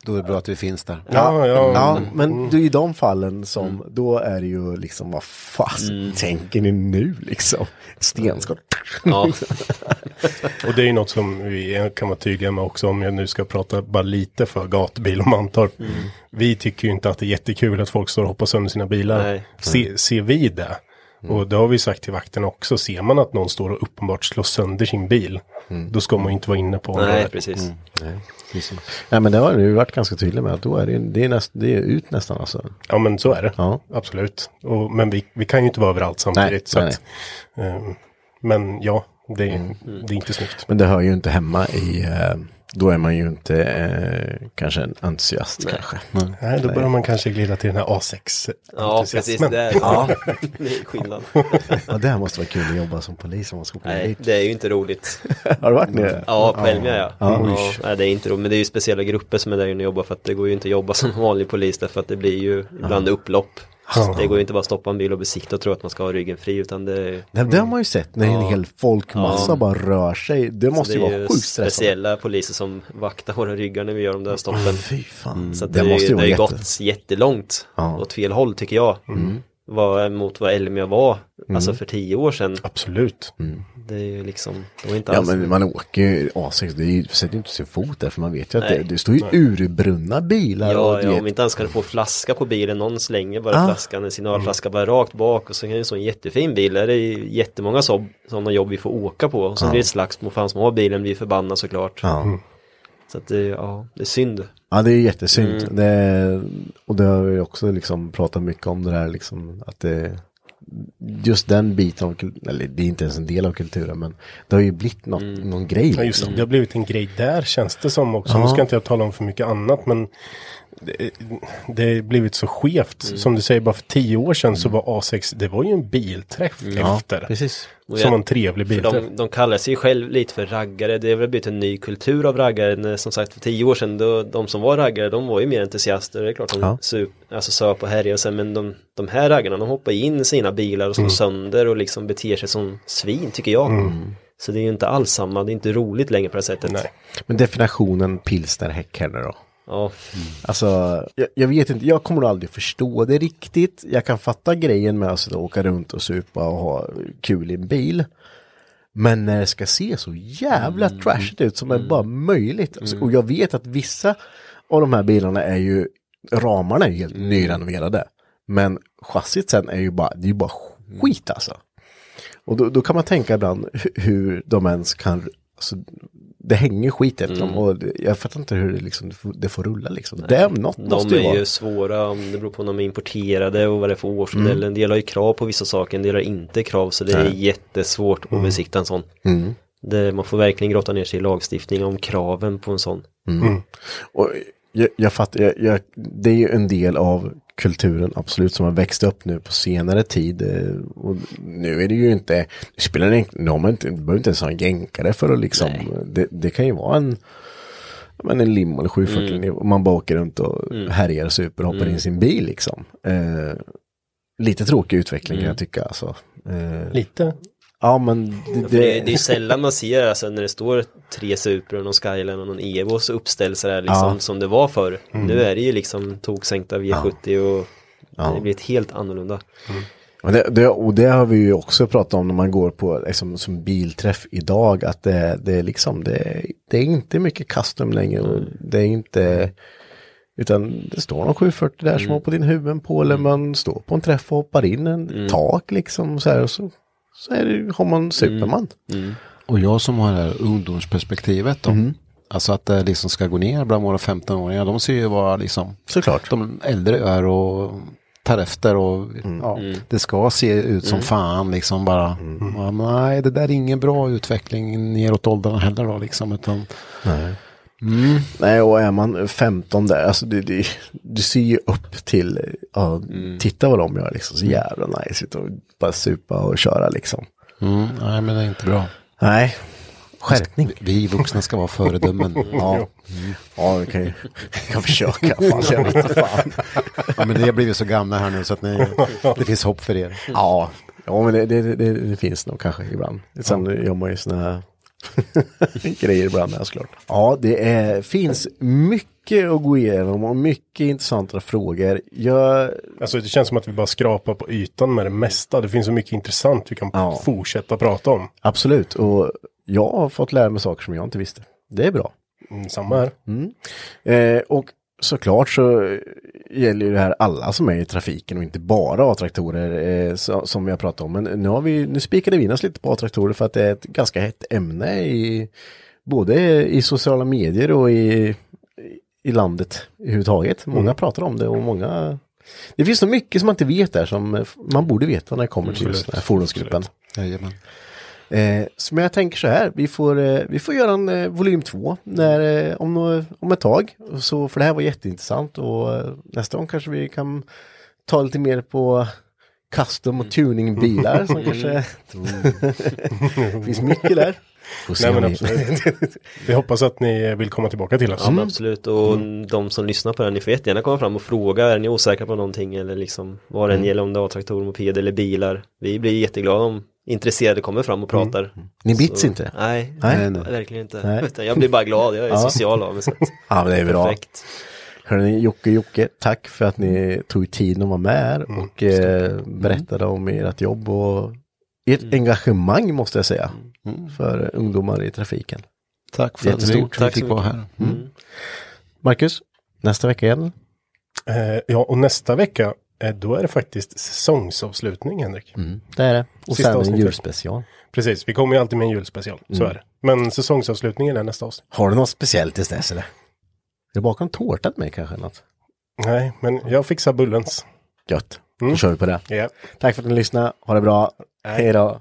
D: Då är det bra att vi finns där.
C: Ja, ja.
B: Ja, men det är i de fallen som, då är det ju liksom, vad fasen tänker ni nu liksom? Stenskott.
E: Ja, [laughs]
C: Och det är ju något som vi kan vara tydliga med också om jag nu ska prata bara lite för gatbil och Mantorp. Vi tycker ju inte att det är jättekul att folk står och hoppar sönder sina bilar.
E: Nej.
C: Se, ser vi det? Och det har vi sagt till vakterna också. Ser man att någon står och uppenbart slår sönder sin bil. Då ska man ju inte vara inne på
E: nej
C: området.
E: precis.
B: Nej men det har du varit ganska tydlig med att då är det, det, är, näst, det är ut nästan alltså.
C: Ja men så är det.
B: Ja.
C: Absolut. Och, men vi, vi kan ju inte vara överallt samtidigt.
B: Nej,
C: så
B: nej,
C: att, ehm, men ja, det, är- det är inte snyggt.
B: Men det hör ju inte hemma i, eh, då är man ju inte eh, kanske en entusiast kanske.
C: Nej, då börjar man kanske glida till den här A6.
E: Ja, precis. Det är, [laughs] ja. det är skillnad.
B: Ja, det här måste vara kul att jobba som polis om man ska åka
E: Nej,
B: dit.
E: det är ju inte roligt. [laughs]
B: Har du varit nere?
E: Ja, på Elmia ja.
B: Ja.
E: ja. nej, det är inte roligt. Men det är ju speciella grupper som är där inne och jobbar för att det går ju inte att jobba som vanlig polis därför att det blir ju ibland upplopp.
C: Ja.
E: Det går ju inte bara att stoppa en bil och besikta och tro att man ska ha ryggen fri utan det,
B: Nej, det har man ju sett när en
E: Ja.
B: hel folkmassa
E: Ja.
B: bara rör sig. Det måste
E: det
B: ju vara
E: ju
B: sjukt stressande.
E: speciella poliser som vaktar våra ryggar när vi gör de där stoppen.
B: Fy fan.
E: Så
B: det,
E: det,
B: måste ju
E: det
B: vara
E: har ju gått jättelångt
B: Ja. Mm.
E: åt fel håll tycker jag. Vad, mot vad Elmia var, alltså för tio år sedan.
C: Absolut.
E: Det är ju liksom, det var inte
B: Ja
E: alls.
B: men man åker ju A6, det är ju, sätter ju inte sin fot där för man vet ju att det,
E: Nej.
B: det står ju urbrunna bilar.
E: Ja,
B: och
E: ja, om vi inte ens kan få flaska på bilen, någon slänger bara
B: Ah.
E: flaskan, en signalflaska bara rakt bak och så kan det så en jättefin bil, där är det ju jättemånga så, sådana jobb vi får åka på och så blir det ett slagsmål, fan som har bilen blir förbannad såklart.
B: Ja.
E: Så att det, ja, det är synd.
B: Ja, det är jättesynd.
E: Mm.
B: Det, och det har vi också liksom pratat mycket om det där liksom att det just den biten av eller det är inte ens en del av kulturen men det har ju blivit något,
E: Mm.
B: någon grej.
C: Ja, just det.
B: Liksom.
C: Det har blivit en grej där känns det som också. Nu ska inte jag tala om för mycket annat men det, det har blivit så skevt.
E: Mm.
C: Som du säger, bara för tio år sedan så var A6, det var ju en bilträff
B: Ja,
C: efter.
B: precis.
E: Och
C: Som
E: jag-
C: en trevlig
E: För
C: bilträff.
E: de, de kallar sig själv lite för raggare, det har väl blivit en ny kultur av raggare. Som sagt för tio år sedan, då, de som var raggare, de var ju mer entusiaster. Det är klart de
B: Ja.
E: sup, alltså söp och härjade och sen, men de, de här raggarna, de hoppar in i sina bilar och slår
C: Mm.
E: sönder och liksom beter sig som svin, tycker jag. Så det är ju inte alls samma, det är inte roligt längre på det sättet.
C: Nej.
B: Men definitionen pilsner häckherre då?
E: Ja,
B: Alltså, jag, jag vet inte, jag kommer nog aldrig förstå det riktigt. Jag kan fatta grejen med att åka runt och supa och ha kul i en bil. Men när det ska se så jävla
E: Mm.
B: trashigt ut som är bara möjligt. Alltså, och jag vet att vissa av de här bilarna är ju, ramarna är ju helt nyrenoverade. Men chassit sen är ju bara, det är ju bara skit alltså. Och då, då kan man tänka ibland hu- hur de ens kan, alltså, det hänger skit efter
E: Mm.
B: dem och jag fattar inte hur det, liksom, det får- rulla liksom. Är något måste
E: de
B: ju
E: är
B: vara.
E: ju svåra, om det beror på om de är importerade och vad det är för årsmodell. En del har ju krav på vissa saker, en del har inte krav. Så det är jättesvårt att besikta en sån.
B: Mm.
E: Det, man får verkligen grotta ner sig i lagstiftning om kraven på en sån.
B: Och jag, jag fattar, jag, jag, det är ju en del av kulturen absolut som har växt upp nu på senare tid. eh, Och nu är det ju inte, det spelar det inte, de har inte, behöver inte ens ha en jänkare för att liksom, det, det kan ju vara en men en limo eller 740 och man bara åker runt och härjar och super och hoppar in i sin bil liksom. Eh, lite tråkig utveckling kan jag tycka alltså. Eh,
C: Lite.
B: Ja men det,
E: det,
B: det,
E: det är ju sällan man ser alltså när det står tre Supra och någon Skyline och någon Evo så uppställs det liksom
B: Ja.
E: som det var förr.
C: Mm.
E: Nu är det ju liksom toksänkta V70 och det har blivit helt annorlunda.
B: och det, det, och det har vi ju också pratat om när man går på liksom, som bilträff idag. Att det, det är liksom, det, det är inte mycket custom längre. Och det är inte, utan det står någon 740 där som har på din huvud på. Eller man står på en träff och hoppar in en tak liksom. Så här, och så, så är det, har man Superman.
D: Och jag som har det här ungdomsperspektivet då. Alltså att det liksom ska gå ner bland våra 15-åringar. De ser ju vad liksom
B: Såklart.
D: de äldre är och tar efter och ja, det ska se ut som fan liksom bara. Ja, nej, det där är ingen bra utveckling neråt åldrarna heller då liksom. Utan,
B: Nej, och är man 15 där, alltså det, det, du ser ju upp till, ja, titta vad de gör liksom, så jävla nice och bara supa och köra liksom.
D: mm, nej, men det är inte bra.
B: Nej, skärpning.
D: Vi vuxna ska vara föredömen. [laughs]
B: Ja, ja vi kan kan försöka. Fan, jag vet inte fan.
D: Ja, men det har blivit så gamla här nu så att ni, det finns hopp för er.
B: Ja, ja men det, det, det, det finns nog kanske ibland. Sen gör man ju såna här [laughs] grejer ibland, ja, såklart. Ja, det är, finns mycket att gå igenom och mycket intressanta frågor. Jag,
C: Alltså det känns som att vi bara skrapar på ytan med det mesta. Det finns så mycket intressant vi kan
B: Ja.
C: fortsätta prata om.
B: absolut, och jag har fått lära mig saker som jag inte visste. Det är bra.
C: Mm, samma här.
B: Eh, och såklart så gäller ju det här alla som är i trafiken och inte bara A-traktorer eh, så, som vi har pratat om. Men nu, har vi, nu spikade vi in oss lite på A-traktorer för att det är ett ganska hett ämne i både i sociala medier och i, i landet överhuvudtaget. Många pratar om det och många det finns så mycket som man inte vet där som man borde veta när det kommer till just den här fordonsgruppen.
D: Jajamän.
B: Eh, så men jag tänker så här, vi får, eh, vi får göra en eh, volym två när, eh, om, om ett tag. Så, för det här var jätteintressant och eh, nästa gång kanske vi kan ta lite mer på custom och tuningbilar som [laughs] kanske [laughs] det finns mycket där.
C: Nej men
B: vi-
C: absolut. [laughs] vi hoppas att ni vill komma tillbaka till oss.
E: Ja, men absolut. Och de som lyssnar på det här, ni får jättegärna komma fram och fråga, är ni osäkra på någonting eller liksom vad det än gäller om det är A-traktorer, moped eller bilar. Vi blir jätteglada om intresserade kommer fram och pratar.
B: Ni bits
E: Så-
B: inte?
E: Nej,
B: Nej.
E: nej, verkligen inte.
B: Nej.
E: Utan jag blir bara glad, jag är [laughs]
B: Ja.
E: social av mig.
B: Ja, men det är bra.
E: perfekt.
B: Hörrni, Jocke Jocke, tack för att ni tog tid att vara med här och eh, berättade om ert jobb och ert engagemang måste jag säga. För ungdomar i trafiken.
D: Tack för att vi,
E: Tack
D: fick vara här.
B: Mm. Marcus, nästa vecka igen.
C: Eh, ja, och nästa vecka, eh, då är det faktiskt säsongsavslutning, Henrik.
B: Det är det. Och
C: Sista
B: sen en
C: avsnittet.
B: julspecial.
C: Precis, vi kommer ju alltid med en julspecial, så är det. Men säsongsavslutningen är nästa avsnitt.
B: Har du något speciellt tills dess eller? Är det bakom tårta till mig kanske? Något?
C: Nej, men jag fixar bullens.
B: Gött. Då kör vi på det.
C: Ja.
B: Tack för att ni lyssnade. Ha det bra. Hej då.